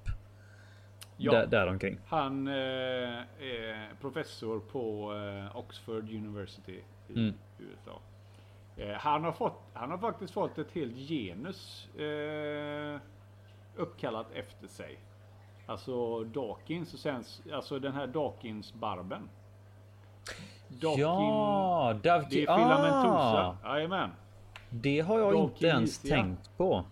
Speaker 1: Ja.
Speaker 2: Där, däromkring.
Speaker 1: Han eh, är professor på eh, Oxford University i
Speaker 2: Mm.
Speaker 1: USA. Eh, han, har fått, han har faktiskt fått ett helt genus eh, uppkallat efter sig. Alltså Dawkins och sen alltså den här Dawkins-barben. Dawkin,
Speaker 2: Ja, Davki.
Speaker 1: det är filamentosa.
Speaker 2: Ah, det har jag inte ens
Speaker 1: Dawkinsia.
Speaker 2: tänkt på.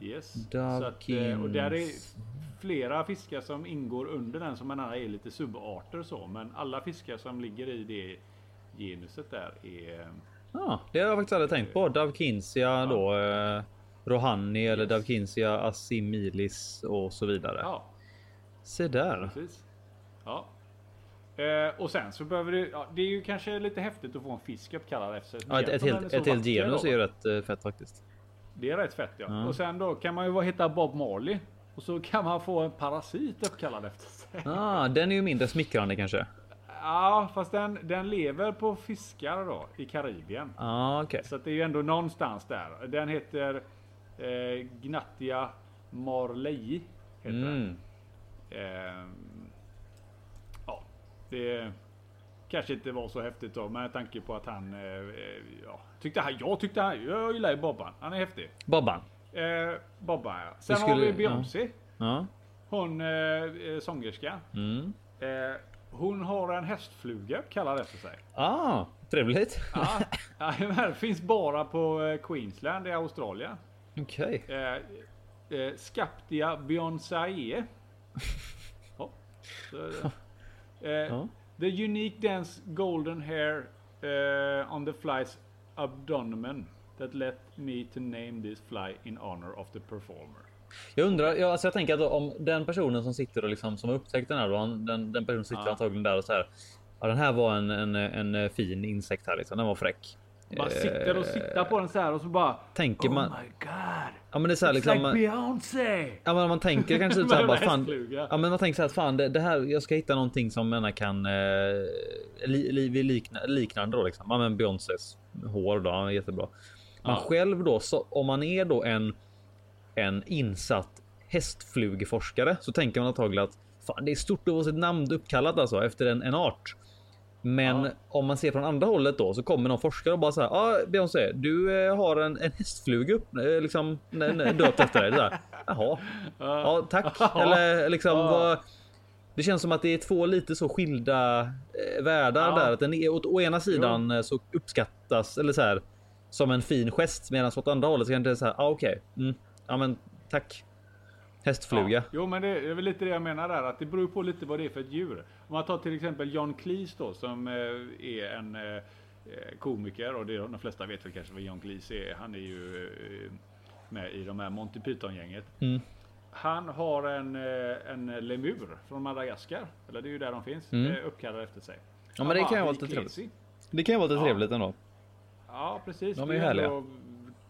Speaker 1: Yes. Så att, eh, och där är
Speaker 2: Dawkins.
Speaker 1: flera fiskar som ingår under den som man är lite subarter så. Men alla fiskar som ligger i det genuset där är... eh,
Speaker 2: Ja, det har jag faktiskt aldrig tänkt på. Davkinsia då. Eh, Rohani eller
Speaker 1: Yes.
Speaker 2: Davkinsia assimilis och så vidare.
Speaker 1: Ja,
Speaker 2: Se där.
Speaker 1: precis. Ja. Eh, och sen så behöver det... Ja, det är ju kanske lite häftigt att få en fisk uppkallad efter sig.
Speaker 2: Ja, ett, ett, helt, ett helt genus är ju rätt eh, fett faktiskt.
Speaker 1: Det är rätt fett ja.
Speaker 2: Ja.
Speaker 1: Och sen då kan man ju hitta Bob Marley. Och så kan man få en parasit uppkallad efter sig. <laughs>
Speaker 2: Ah, den är ju mindre smickrande kanske.
Speaker 1: Ja, fast den, den lever på fiskar då i Karibien.
Speaker 2: Ah, okej.
Speaker 1: Så det är ju ändå någonstans där. Den heter eh, Gnattia marlei. Heter den.
Speaker 2: Mm.
Speaker 1: Eh, ja, det kanske inte var så häftigt då med tanke på att han eh, ja, tyckte han, jag tyckte han, jag gillar ju Bobban. Han är häftig.
Speaker 2: Bobban.
Speaker 1: Eh, Bobban ja. Sen
Speaker 2: skulle-
Speaker 1: har vi. Beyoncé.
Speaker 2: Ja.
Speaker 1: Hon eh, eh, sångerska.
Speaker 2: Mm.
Speaker 1: Eh, hon har en hästfluga kallad efter sig.
Speaker 2: Ah, trevligt.
Speaker 1: Ja, <laughs> jajamän, finns bara på eh, Queensland i Australien.
Speaker 2: Okej.
Speaker 1: Eh, eh, Scaptia bionsae. <laughs> ja. Eh,
Speaker 2: Ja.
Speaker 1: The unique dense golden hair eh, on the fly's abdomen that let me to name this fly in honor of the performer.
Speaker 2: Jag undrar, jag, alltså jag tänker att om den personen som sitter och liksom som har upptäckt den här då, den, den personen sitter
Speaker 1: Ja.
Speaker 2: antagligen där och så här. Ja, den här var en, en, en fin insekt här liksom. Den var fräck.
Speaker 1: Bara sitter och sitter på den så här och så bara
Speaker 2: Tänker
Speaker 1: Oh
Speaker 2: man-
Speaker 1: my god.
Speaker 2: Ja, men det är så här
Speaker 1: It's
Speaker 2: liksom.
Speaker 1: like
Speaker 2: man-
Speaker 1: Beyoncé.
Speaker 2: Ja, men man tänker kanske typ så <laughs> här
Speaker 1: Med
Speaker 2: bara fan. Ja, men man tänker så här att fan det, det här. Jag ska hitta någonting som menar kan eh, li, li, likna, liknande då liksom. Ja, men Beyoncés hår då. Ja, jättebra. Man
Speaker 1: Ja.
Speaker 2: själv då så om man är då en en insatt hästflugeforskare så tänker man antagligen att fan, det är stort att få sitt namn uppkallat alltså efter en, en art. Men
Speaker 1: Ja.
Speaker 2: om man ser från andra hållet då så kommer någon forskare och bara så här. Ja, ah, Beyoncé, du eh, har en, en hästfluga upp eh, liksom döpt efter dig. Så här, Jaha, ja tack. <laughs> Eller liksom vad. Det känns som att det är två lite så skilda eh, världar
Speaker 1: Ja.
Speaker 2: där. Att den är, åt, å ena sidan eh, så uppskattas eller så här som en fin gest medan åt andra hållet så kan det säga ah, okej. Mm, ja, men tack. Hästfluga.
Speaker 1: Ja. Jo, men det är väl lite det jag menar där, att det beror på lite vad det är för ett djur. Om man tar till exempel John Cleese då, som eh, är en eh, eh, komiker och det, de flesta vet väl kanske vad John Cleese är. Han är ju med i de här Monty Python-gänget.
Speaker 2: Mm.
Speaker 1: Han har en, en lemur från Madagaskar, eller det är ju där de finns,
Speaker 2: Mm.
Speaker 1: uppkallad efter sig.
Speaker 2: Ja, men det kan ju vara
Speaker 1: "Hey,
Speaker 2: lite trevligt."
Speaker 1: Casey."
Speaker 2: Det kan ju vara lite
Speaker 1: Ja.
Speaker 2: trevligt ändå.
Speaker 1: Ja, precis.
Speaker 2: De är ju härliga.
Speaker 1: ändå-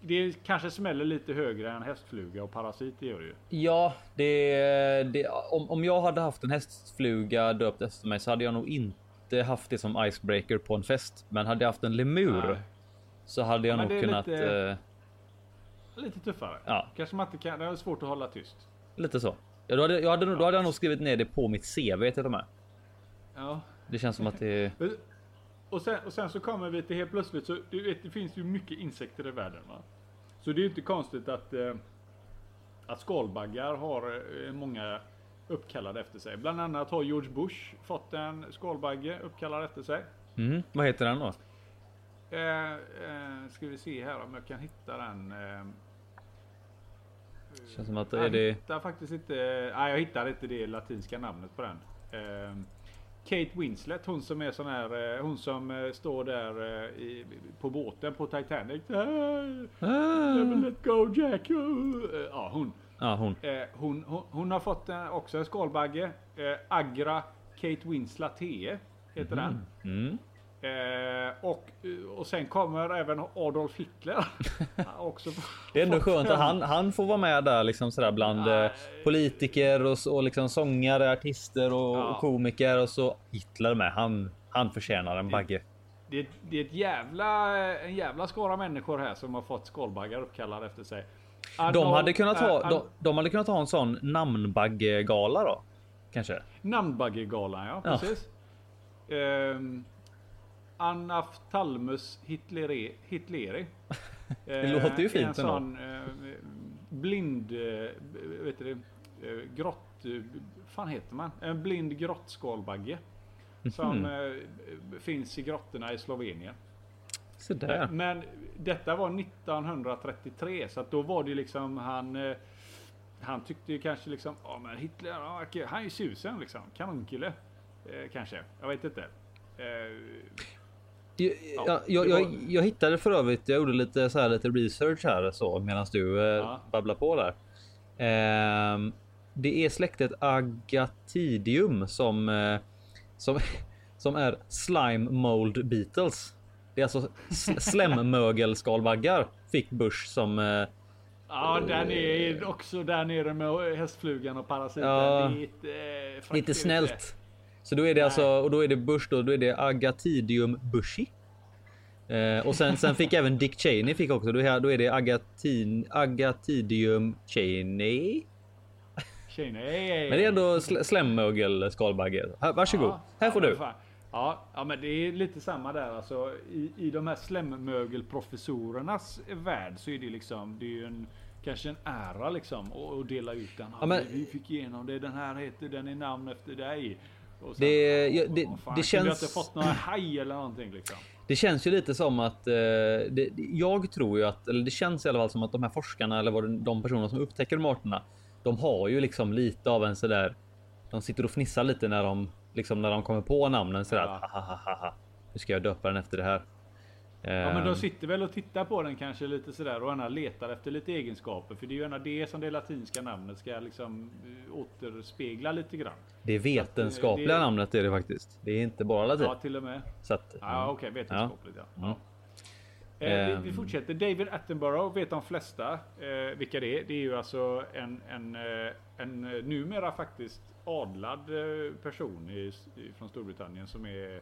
Speaker 1: Det kanske smäller lite högre än hästfluga och parasit, det gör det ju.
Speaker 2: Ja, det, det, om, om jag hade haft en hästfluga döpt efter mig så hade jag nog inte haft det som icebreaker på en fest. Men hade jag haft en lemur
Speaker 1: Nej.
Speaker 2: så hade jag
Speaker 1: Men
Speaker 2: nog kunnat.
Speaker 1: lite-
Speaker 2: eh,
Speaker 1: Lite tuffare.
Speaker 2: Ja.
Speaker 1: Kanske man inte kan, det är svårt att hålla tyst.
Speaker 2: lite så. Ja, då, hade, jag hade, då hade jag nog skrivit ner det på mitt CV till de här.
Speaker 1: Ja.
Speaker 2: Det känns som att det <laughs>
Speaker 1: Och sen, och sen så kommer vi till helt plötsligt så du vet, det finns ju mycket insekter i världen va. Så det är ju inte konstigt att eh, att skalbaggar har eh, många uppkallade efter sig. Bland annat har George Bush fått en skalbagge uppkallad efter sig.
Speaker 2: mm, Vad heter den då?
Speaker 1: Eh, eh, ska vi se här om jag kan hitta den. Eh,
Speaker 2: Känns som att
Speaker 1: jag
Speaker 2: är det.
Speaker 1: hittar faktiskt inte. Nej, jag hittar inte det latinska namnet på den. Eh, Kate Winslet, hon som är sån här, eh, hon som eh, står där eh, i, på båten på Titanic. Ah, never let go Jack. Ja, hon.
Speaker 2: Ja, hon.
Speaker 1: Hon, hon. Hon har fått också en skalbagge. Agra Kate Winslet TE heter den.
Speaker 2: Mm.
Speaker 1: Eh, och, och sen kommer även Adolf Hitler. <laughs> också
Speaker 2: Det är ändå skönt att han, han får vara med där liksom sådär bland eh, politiker och, och liksom sångare, artister och,
Speaker 1: Ja.
Speaker 2: och komiker och så Hitler med. Han, han förtjänar en bagge.
Speaker 1: Det är, det är ett jävla, en jävla skara människor här som har fått skalbaggar uppkallade efter sig.
Speaker 2: De
Speaker 1: Adolf-
Speaker 2: hade kunnat ha,
Speaker 1: äh,
Speaker 2: de, de hade kunnat ha en sån namnbaggegala då. Kanske.
Speaker 1: Namnbaggegalan, ja
Speaker 2: Ja.
Speaker 1: precis. Anaftalmus Hitleri. Hitleri. <laughs>
Speaker 2: Det låter ju
Speaker 1: Eh,
Speaker 2: fint
Speaker 1: En sån eh, blind, eh, vet du eh, grott, eh, fan heter man? En blind grottskalbagge. Som
Speaker 2: Mhm.
Speaker 1: eh, finns i grottorna i Slovenien.
Speaker 2: Så där.
Speaker 1: Men detta var 1933 så att då var det liksom han eh, Han tyckte ju kanske liksom ja men Hitler han är ju susen liksom kanonkille eh, Kanske jag vet inte eh,
Speaker 2: Jag, jag, jag, jag, jag hittade för övrigt. Jag gjorde lite så här lite research här så medan du eh,
Speaker 1: Ja.
Speaker 2: babblar på där. Ehm, det är släktet Agatidium som eh, som <laughs> som är slime mold beetles. Det är alltså <laughs> slemmögelskalbaggar fick Bush som eh,
Speaker 1: Ja den är också där nere med hästflugan och parasiten
Speaker 2: Ja.
Speaker 1: Det är inte, eh,
Speaker 2: lite snällt. Så då är det alltså och då är det Bush då, då är det Agatidium bushy. Eh, och sen, sen fick även Dick Cheney fick också. Då är, då är det Agatin, Agatidium Cheney.
Speaker 1: Tjejna,
Speaker 2: Men det är ändå sl- slemmögel skalbagge. Här, varsågod.
Speaker 1: Ja,
Speaker 2: här får du.
Speaker 1: fan. Ja, ja, men det är lite samma där alltså. I, i de här slemmögelprofessorernas värld så är det liksom, det är ju en kanske en ära liksom att dela ut den.
Speaker 2: Ja, men-
Speaker 1: Vi fick igenom det. Den här heter, den är namn efter dig. Sen,
Speaker 2: Det- ja, det-
Speaker 1: "Åh, fan,
Speaker 2: det känns-
Speaker 1: inte fått några haj eller någonting liksom.
Speaker 2: Det känns ju lite som att eh, det, jag tror ju att, eller det känns i alla fall som att de här forskarna eller vad de personer som upptäcker de arterna, de har ju liksom lite av en sådär. De sitter och fnissar lite när de liksom när de kommer på namnen sådär.
Speaker 1: Ja.
Speaker 2: Ha. Nu ska jag döpa den efter det här.
Speaker 1: Ja men de
Speaker 2: Ehm,
Speaker 1: sitter väl och tittar på den kanske lite sådär och gärna letar efter lite egenskaper. För det är ju gärna det som det latinska namnet ska liksom eh, återspegla lite grann.
Speaker 2: det vetenskapliga
Speaker 1: det-
Speaker 2: namnet är det faktiskt. Det är inte bara latin.
Speaker 1: Ja till och med.
Speaker 2: Så att,
Speaker 1: Ja okej, vetenskapligt ja.
Speaker 2: Mm.
Speaker 1: ja. Eh, vi, vi
Speaker 2: Ehm.
Speaker 1: fortsätter. David Attenborough vet de flesta eh, vilka det är. Det är ju alltså en, en, eh, en eh, numera faktiskt adlad eh, person i, från Storbritannien som är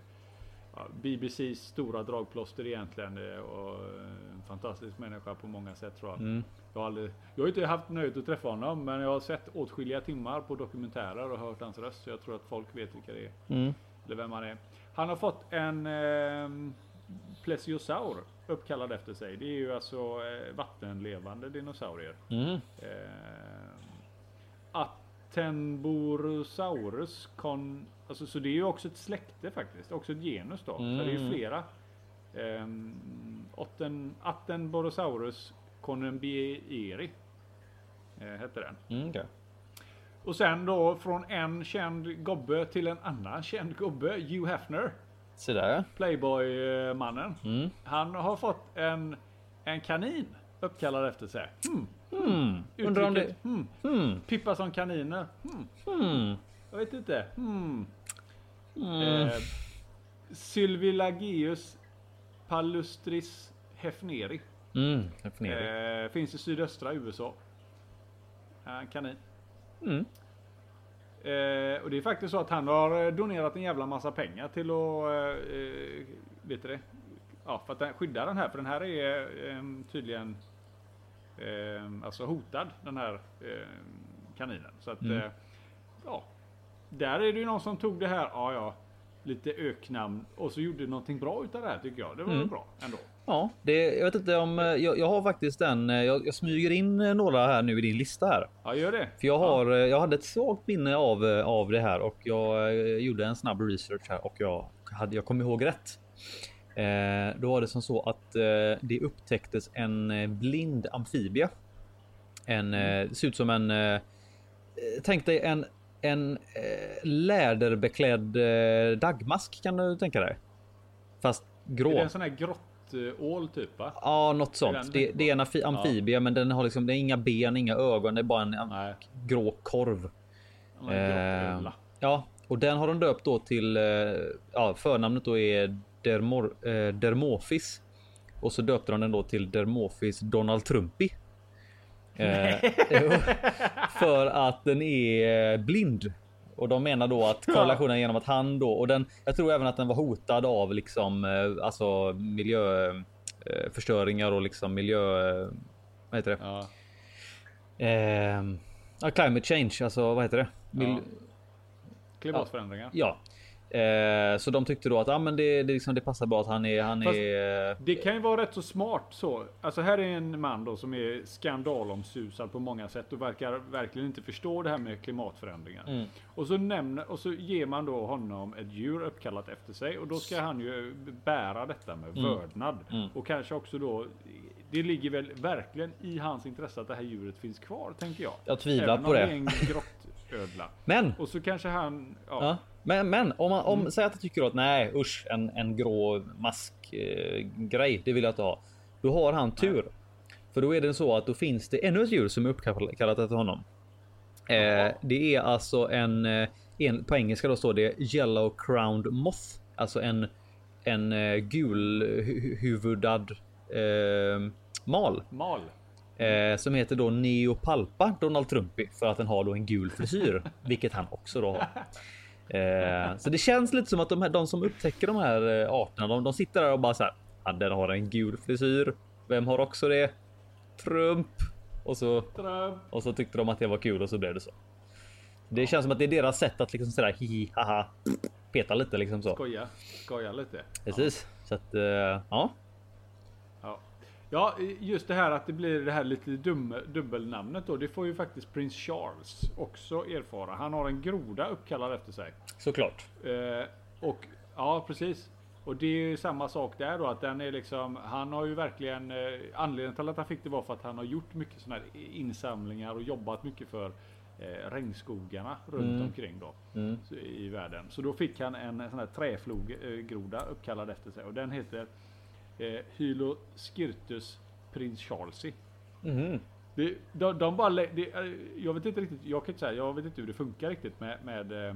Speaker 1: BBCs stora dragplåster egentligen och eh, en fantastisk människa på många sätt tror jag.
Speaker 2: Mm.
Speaker 1: Jag, har aldrig, jag har inte haft nöjet att träffa honom men jag har sett åtskilliga timmar på dokumentärer och hört hans röst så jag tror att folk vet vilka det är.
Speaker 2: Mm.
Speaker 1: Eller vem han är. Han har fått en eh, plesiosaur uppkallad efter sig. Det är ju alltså eh, vattenlevande dinosaurier.
Speaker 2: Mm.
Speaker 1: Eh, Attenborosaurus kon... Alltså, så det är ju också ett släkte faktiskt. Också ett genus då. Så det är ju
Speaker 2: Mm.
Speaker 1: flera. Eh, Atten, Attenborosaurus conumbieri. Eh, hette den.
Speaker 2: Mm, okej.
Speaker 1: Och sen då från en känd gobbe till en annan känd gobbe. Hugh Hefner.
Speaker 2: Där.
Speaker 1: Playboy-mannen.
Speaker 2: Mm.
Speaker 1: Han har fått en, en kanin uppkallad efter sig. Hmm.
Speaker 2: Mm. Undrar om det...
Speaker 1: Hmm.
Speaker 2: Mm.
Speaker 1: Pippa som kaniner. Jag vet inte. Hmm.
Speaker 2: Mm.
Speaker 1: Eh, Sylvilageus palustris hefneri.
Speaker 2: Mm. Definiera.
Speaker 1: Eh, finns i sydöstra USA. En kanin.
Speaker 2: Mm.
Speaker 1: Eh, och det är faktiskt så att han har eh, donerat en jävla massa pengar till att, eh, eh, vet du det? Ja, för att skydda den här, för den här är tydligen alltså hotad, den här kaninen. Så att,
Speaker 2: Mm.
Speaker 1: ja. Där är det ju någon som tog det här, ja ja, lite öknamn och så gjorde någonting bra utav det här tycker jag. Det var
Speaker 2: Mm.
Speaker 1: bra ändå.
Speaker 2: Ja, det, jag vet inte om eh, jag, jag har faktiskt en. eh, Jag, jag smyger in eh, några här nu i din lista här.
Speaker 1: Ja, gör det.
Speaker 2: För jag har, eh, jag hade ett svagt minne av, av det här och jag gjorde en snabb research här och jag hade, jag kom ihåg rätt. Eh, då var det som så att eh, det upptäcktes en blind amfibia. En, eh, det ser ut som en, tänk dig en, en eh, läderbeklädd eh, dagmask kan du tänka dig. Fast grå.
Speaker 1: Är det en sån här grottål typ va?
Speaker 2: Ja, något sånt. Det, det är en amfi- amfibia, men den har liksom det är inga ben, inga ögon. Det är bara en
Speaker 1: Nej.
Speaker 2: grå korv. Eh, ja, och den har de döpt då till. Eh, ja, förnamnet då är Dermor, eh, Dermophis och så döpte de den då till Dermophis Donald Trumpy. Eh, <laughs> för att den är blind. Och de menar då att korrelationen genom att han då och den. Jag tror även att den var hotad av liksom eh, alltså miljöförstöringar och liksom miljö. eh, Vad heter det?
Speaker 1: Ja.
Speaker 2: Eh, climate change, alltså vad heter det? Mil-
Speaker 1: Ja. Klimatförändringar.
Speaker 2: Ja, eh, så de tyckte då att ah, men det, det, liksom, det passar bra att han är. Han
Speaker 1: Fast-
Speaker 2: är.
Speaker 1: Det kan ju vara rätt så smart så. Alltså här är en man då som är skandalomsusad på många sätt och verkar verkligen inte förstå det här med klimatförändringar.
Speaker 2: Mm.
Speaker 1: Och så nämner och så ger man då honom ett djur uppkallat efter sig och då ska han ju bära detta med vördnad.
Speaker 2: Mm.
Speaker 1: Och kanske också då det ligger väl verkligen i hans intresse att det här djuret finns kvar tänker jag.
Speaker 2: Jag tvivlar
Speaker 1: Även
Speaker 2: på
Speaker 1: om
Speaker 2: det.
Speaker 1: är en <laughs> grottödla.
Speaker 2: Men
Speaker 1: Och så kanske han, ja,
Speaker 2: Ja, men, men om man om
Speaker 1: Mm.
Speaker 2: säger att jag tycker att nej usch en, en grå mask eh, grej. Det vill jag inte ha. Då har han tur. För då är det så att då finns det ännu ett djur som är uppkallat efter honom. Eh, det är alltså en, eh, en på engelska då står det yellow crowned moth, alltså en en eh, gul hu- huvudad eh, mal
Speaker 1: mal.
Speaker 2: Eh, som heter då Neopalpa Donald Trumpy för att den har då en gul frisyr, <laughs> vilket han också då har. Eh, så det känns lite som att de, här, de som upptäcker de här eh, arterna, de, de sitter där och bara så här. Ja, den har en gul frisyr. Vem har också det? Trump. Och så
Speaker 1: Trump.
Speaker 2: och så tyckte de att det var kul och så blev det så. Det känns som att det är deras sätt att liksom sådär hihi haha peta lite liksom så.
Speaker 1: Skoja, skoja lite.
Speaker 2: Precis så att eh, ja.
Speaker 1: Ja. Just det här att det blir det här lite dum, dubbelnamnet då. Det får ju faktiskt prins Charles också erfara. Han har en groda uppkallad efter sig.
Speaker 2: Såklart.
Speaker 1: Eh, och ja, precis. Och det är ju samma sak där då att den är liksom. Han har ju verkligen eh, anledningen till att han fick det var för att han har gjort mycket sådana här insamlingar och jobbat mycket för eh, regnskogarna runt
Speaker 2: Mm.
Speaker 1: omkring då
Speaker 2: Mm.
Speaker 1: i världen. Så då fick han en sån här träfloggroda uppkallad efter sig och den heter eh, Hyloskirtus prins Charlesy.
Speaker 2: Mhm.
Speaker 1: Det, de, de bara, det, eh, jag vet inte riktigt, jag kan inte säga, jag vet inte hur det funkar riktigt med, med eh,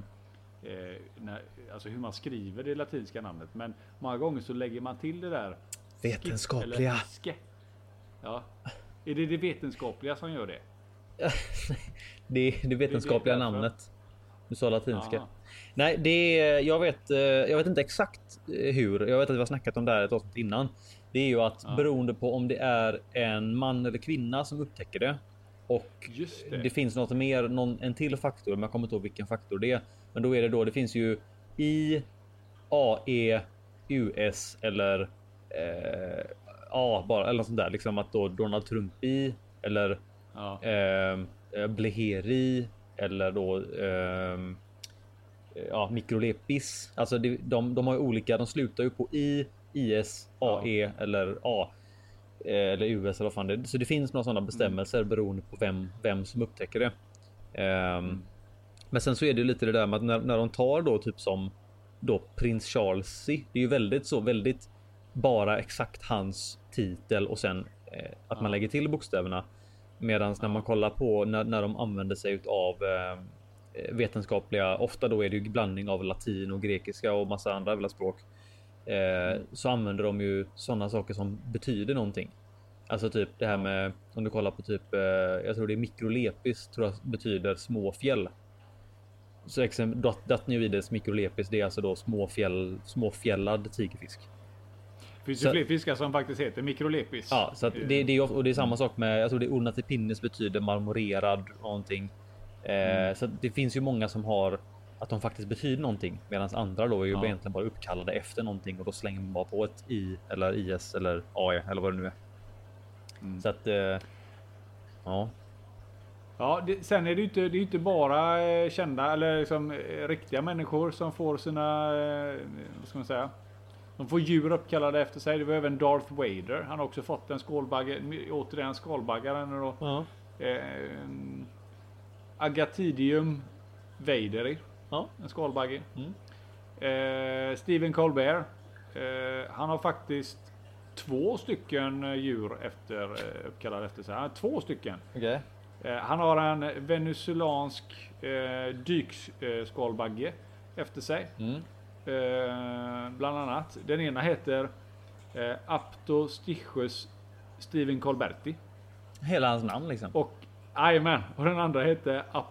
Speaker 1: eh, när, alltså hur man skriver det latinska namnet. Men många gånger så lägger man till det där
Speaker 2: Vetenskapliga.
Speaker 1: ske. Ja. Är det det vetenskapliga som gör det? <laughs>
Speaker 2: Det är det vetenskapliga
Speaker 1: därför.
Speaker 2: namnet. Du sa latinska.
Speaker 1: Aha.
Speaker 2: Nej, det är, jag vet. eh, Jag vet inte exakt eh, hur. Jag vet att vi har snackat om det här ett avsnitt innan. Det är ju att
Speaker 1: Ja.
Speaker 2: beroende på om det är en man eller kvinna som upptäcker det och
Speaker 1: Just det.
Speaker 2: det finns något mer, någon, en till faktor, men jag kommer inte ihåg vilken faktor det är. Men då är det då, det finns ju I, AE, US eller eh, A bara eller något sånt där. Liksom att då Donald Trump i eller
Speaker 1: Ja.
Speaker 2: eh, eh, Bleheri eller då ehm, ja, Mikrolepis. Alltså det, de, de har ju olika, de slutar ju på I, IS, AE eller A. eh, Eller US eller vad fan det är. Så det finns några sådana bestämmelser beroende på vem, vem som upptäcker det. Ehm, Men sen så är det ju lite det där med att när, när de tar då typ som då prins Charlesy. Det är ju väldigt så väldigt bara exakt hans titel och sen eh, att man
Speaker 1: Ja.
Speaker 2: lägger till bokstäverna. Medan när man kollar på när, när de använder sig av eh, vetenskapliga, ofta då är det ju blandning av latin och grekiska och massa andra jävla språk. Eh, så använder de ju sådana saker som betyder någonting. Alltså typ det här med om du kollar på typ, eh, jag tror det är mikrolepis tror jag betyder små fjäll. Så exempel dat, datnioides mikrolepis, det är alltså då små fjäll, småfjällad tigerfisk.
Speaker 1: finns
Speaker 2: så-
Speaker 1: ju fler fiskar som faktiskt heter mikrolepis.
Speaker 2: Ja, så det, det är och det är samma sak med. Jag tror det är ornatipinnis betyder marmorerad någonting. Eh, Så det finns ju många som har att de faktiskt betyder någonting medan andra då är ju
Speaker 1: Ja.
Speaker 2: egentligen bara uppkallade efter någonting och då slänger man bara på ett i eller is eller AE eller vad det nu är.
Speaker 1: Mm.
Speaker 2: Så att. Eh, ja,
Speaker 1: Ja, det, sen är det ju inte, det är inte bara eh, kända eller liksom, riktiga människor som får sina, vad ska man säga? De får djur uppkallade efter sig. Det var även Darth Vader. Han har också fått en skålbagge, återigen skalbaggaren då.
Speaker 2: ja,
Speaker 1: Eh, Agatidium vaderi.
Speaker 2: ja.
Speaker 1: En skalbagge.
Speaker 2: Mm.
Speaker 1: Eh, Stephen Colbert. Eh, han har faktiskt två stycken eh, djur efter, eh, uppkallade efter sig. Han har två stycken.
Speaker 2: Okej.
Speaker 1: Eh, han har en venezuelansk eh, dykskalbagge efter sig.
Speaker 2: Mm.
Speaker 1: Eh, bland annat. Den ena heter eh, Aptostichus Stephen Colberti.
Speaker 2: Hela hans namn liksom.
Speaker 1: Och jajamän, och den andra heter Ap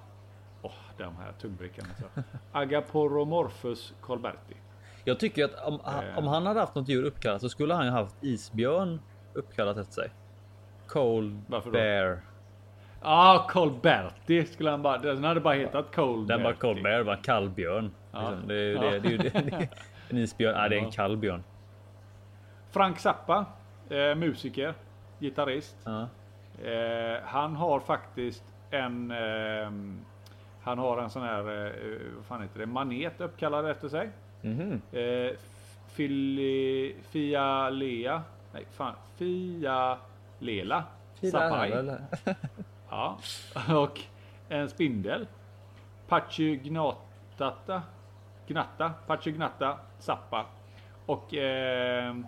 Speaker 1: Åh, de här tungbrickarna. Så. <laughs> Agaporomorphus Colberti.
Speaker 2: Jag tycker att om,
Speaker 1: Eh.
Speaker 2: om han hade haft något djur uppkallat så skulle han ju haft isbjörn uppkallat efter sig. Cold
Speaker 1: Varför då?
Speaker 2: bear.
Speaker 1: Ah, Colberti skulle han bara. Den hade bara hetat Colberti.
Speaker 2: Den var cold bear, var kall björn.
Speaker 1: Ja.
Speaker 2: Liksom. Det, är ju
Speaker 1: Ja.
Speaker 2: det, det, är ju det, det är <laughs> en isbjörn. Nej, det är en
Speaker 1: Ja.
Speaker 2: kall björn.
Speaker 1: Frank Zappa, eh, musiker, gitarrist.
Speaker 2: Ja.
Speaker 1: Eh, han har faktiskt en ehm, Han har en sån här, eh, vad fan heter det, manet uppkallad efter sig.
Speaker 2: Mhm.
Speaker 1: Eh, Fili, Fialea, nej fan, Fia Lela. Sapai. <laughs> Ja. Och en spindel. Pachugnatata. Gnatta. Pachugnatta. Zappa. Och ehm,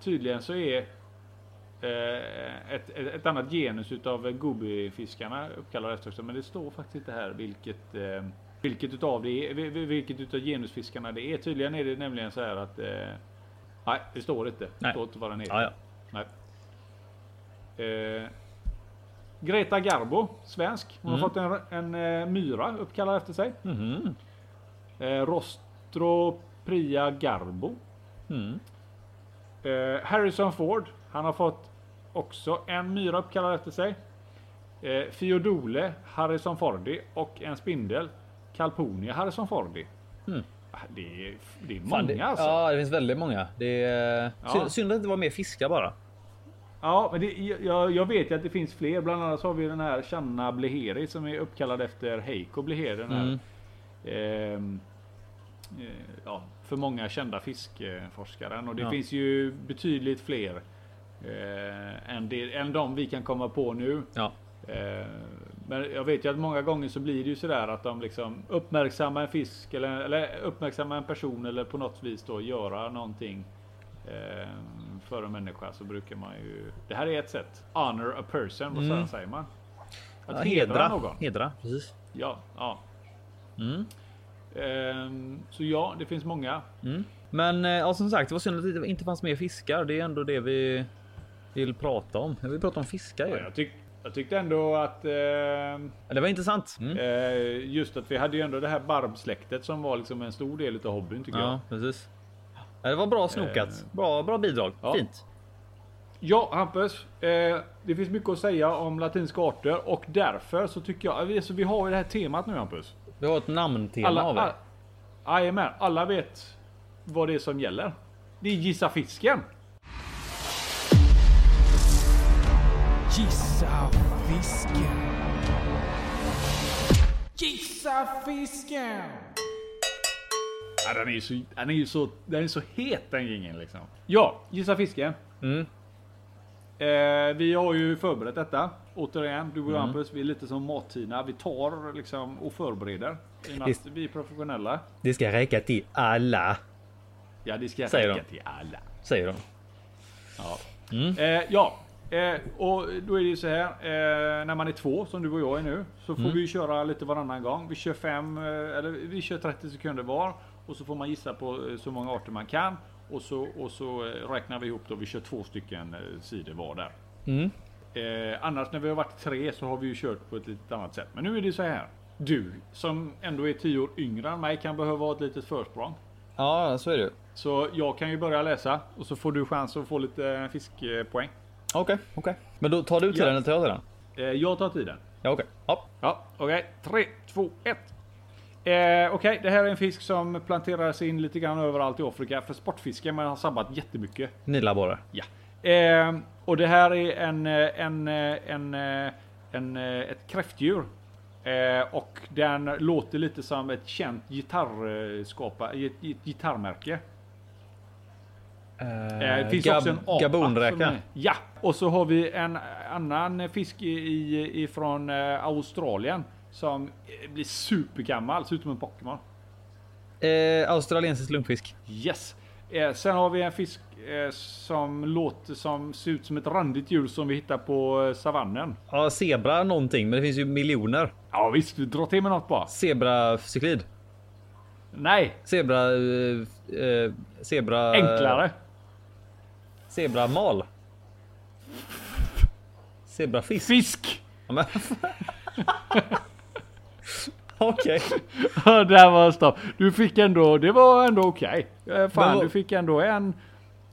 Speaker 1: tydligen så är eh, ett, ett, ett annat genus utav gubifiskarna uppkallade efter sig. Men det står faktiskt inte här vilket eh, vilket utav det är, vil- vil- vilket utav genusfiskarna det är. Tydligen är det nämligen så här att eh, Nej, det står inte. Det står inte vad den heter.
Speaker 2: Ja, ja.
Speaker 1: Nej. Eh, Greta Garbo, svensk. Hon
Speaker 2: Mm.
Speaker 1: har fått en, en eh, myra uppkallad efter sig.
Speaker 2: Mhm.
Speaker 1: Eh, Rostro Priya Garbo.
Speaker 2: Mm.
Speaker 1: Eh, Harrison Ford. Han har fått också en myra uppkallad efter sig. Eh, Fiodole Harrison Fordi och en spindel. Calponia Harrison Fordi.
Speaker 2: Mm.
Speaker 1: Det är, det är
Speaker 2: Fan,
Speaker 1: många
Speaker 2: det,
Speaker 1: alltså.
Speaker 2: Ja, det finns väldigt många. Det är
Speaker 1: Ja.
Speaker 2: synd, synd att det inte var mer fiskar bara.
Speaker 1: Ja, men det, jag, jag vet ju att det finns fler. Bland annat så har vi den här Channa Bleheri som är uppkallad efter Heiko Bleheri. Den här,
Speaker 2: Mm.
Speaker 1: ehm, eh, ja, för många kända fiskforskaren. Och det
Speaker 2: Ja.
Speaker 1: finns ju betydligt fler eh, än, det, än de vi kan komma på nu.
Speaker 2: Ja,
Speaker 1: Eh, men jag vet ju att många gånger så blir det ju sådär att de liksom uppmärksammar en fisk eller, eller uppmärksammar en person eller på något vis då göra någonting eh, för en människa så brukar man ju. Det här är ett sätt. Honor a person. Vad
Speaker 2: Mm.
Speaker 1: säger man? Att
Speaker 2: ja
Speaker 1: hedra,
Speaker 2: hedra.
Speaker 1: någon.
Speaker 2: Hedra, precis.
Speaker 1: Ja, ja.
Speaker 2: Mm.
Speaker 1: Ehm, så ja, det finns många.
Speaker 2: Mm. Men eh, ja, som sagt, det var synd att det inte fanns mer fiskar. Det är ändå det vi vill prata om. Jag vill prata om fiskar ju.
Speaker 1: Ja, jag, tyck, jag tyckte ändå att ehm,
Speaker 2: Det var intressant. Mm.
Speaker 1: eh, just att vi hade ju ändå det här barbsläktet som var liksom en stor del av hobbyn tycker jag.
Speaker 2: Ja, precis. Ja, Det var bra snokat.
Speaker 1: Eh.
Speaker 2: Bra, bra bidrag.
Speaker 1: Ja.
Speaker 2: Fint.
Speaker 1: Ja, Hampus. Eh, det finns mycket att säga om latinska arter och därför så tycker jag, alltså, vi har ju det här temat nu Hampus.
Speaker 2: Vi har ett namntema
Speaker 1: Alla,
Speaker 2: av det.
Speaker 1: jajamän, alla vet vad det är som gäller. Det är gissa fisken.
Speaker 3: Gissa fisken. Gissa fisken.
Speaker 1: Ja, den är ju så, den är ju så, den är så het den gingen liksom. Ja, gissa fisken.
Speaker 2: Mm.
Speaker 1: Eh, vi har ju förberett detta. Återigen, du och
Speaker 2: Mm.
Speaker 1: Hampus, vi är lite som Martina. Vi tar liksom och förbereder. Att vi är professionella.
Speaker 2: Det ska räcka till alla,
Speaker 1: Ja, det ska
Speaker 2: Säger
Speaker 1: räcka
Speaker 2: de.
Speaker 1: till alla.
Speaker 2: säger de.
Speaker 1: Ja.
Speaker 2: Mm.
Speaker 1: Eh, ja, eh, och då är det ju så här. Eh, när man är två som du och jag är nu så får
Speaker 2: Mm.
Speaker 1: vi köra lite varannan gång. Vi kör fem eh, eller vi kör 30 sekunder var och så får man gissa på eh, så många arter man kan och så och så eh, räknar vi ihop då. Vi kör två stycken eh, sidor var där.
Speaker 2: Mm.
Speaker 1: Annars när vi har varit tre så har vi ju kört på ett lite annat sätt. Men nu är det så här. Du som ändå är 10 år yngre än mig kan behöva ha ett litet försprång.
Speaker 2: Ja, så är det.
Speaker 1: Så jag kan ju börja läsa och så får du chans att få lite fiskpoäng.
Speaker 2: Okej, okej. Men då tar du tiden
Speaker 1: Ja.
Speaker 2: eller tar jag tiden?
Speaker 1: Eh, jag tar tiden.
Speaker 2: Ja, okej. Ja.
Speaker 1: Ja, okej. Tre, två, ett. Eh, okej, det här är en fisk som planteras in lite grann överallt i Afrika för sportfiske men har sabbat jättemycket.
Speaker 2: Nilabborre.
Speaker 1: Ja. Eh, och det här är en, eh, en, eh, en, en, ett kräftdjur. Eh, och den låter lite som ett känt gitarrskapa, ett gitarrmärke. Eh, det finns också en apa
Speaker 2: Gabonräka.
Speaker 1: Ja, och så har vi en annan fisk i, ifrån eh, Australien som eh, blir supergammal, ser ut som en Pokémon.
Speaker 2: Eh, australiensisk lumpfisk.
Speaker 1: Yes. Eh, sen har vi en fisk eh, som låter som ser ut som ett randigt djur som vi hittar på eh, savannen.
Speaker 2: Ja, zebra någonting, men det finns ju miljoner.
Speaker 1: Ja visst, du drar till med något bara.
Speaker 2: Zebracyklid.
Speaker 1: Nej,
Speaker 2: Zebra... Eh, eh, zebra...
Speaker 1: enklare.
Speaker 2: Zebramal. Zebrafisk.
Speaker 1: Fisk!
Speaker 2: Ja, <laughs> Okej.
Speaker 1: Där var stopp. Du fick ändå, det var ändå okej. Eh, fan,
Speaker 2: Men
Speaker 1: du fick ändå en,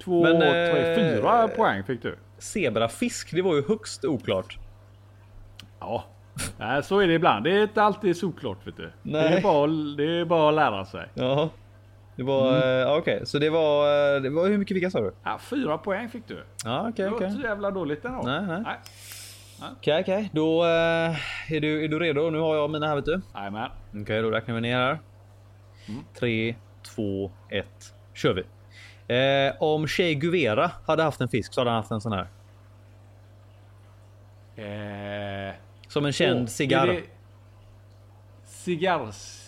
Speaker 1: två,
Speaker 2: Men,
Speaker 1: tre,
Speaker 2: eh,
Speaker 1: fyra poäng fick du.
Speaker 2: Zebrafisk, det var ju högst oklart.
Speaker 1: Ja, så är det ibland. Det är inte alltid solklart vet du. Det,
Speaker 2: Nej.
Speaker 1: är bara, det är bara att lära sig.
Speaker 2: Jaha. Det var...
Speaker 1: Mm.
Speaker 2: ja, Okej, så det var... eh, Det var hur mycket fick jag sa du?
Speaker 1: Ja, fyra poäng fick du.
Speaker 2: Ja, okej,
Speaker 1: Det var inte så jävla dåligt ändå.
Speaker 2: Nej, nej.
Speaker 1: Nej.
Speaker 2: Okej, okej. Då eh, är, du, är du redo? Nu har jag mina här vet du.
Speaker 1: Jajamän.
Speaker 2: Okej, då räknar vi ner här.
Speaker 1: Mm.
Speaker 2: 3, 2, 1. Kör vi. Eh, om Che Guevara hade haft en fisk så hade han haft en sån här.
Speaker 1: Eh,
Speaker 2: Som en känd
Speaker 1: åh,
Speaker 2: cigarr.
Speaker 1: det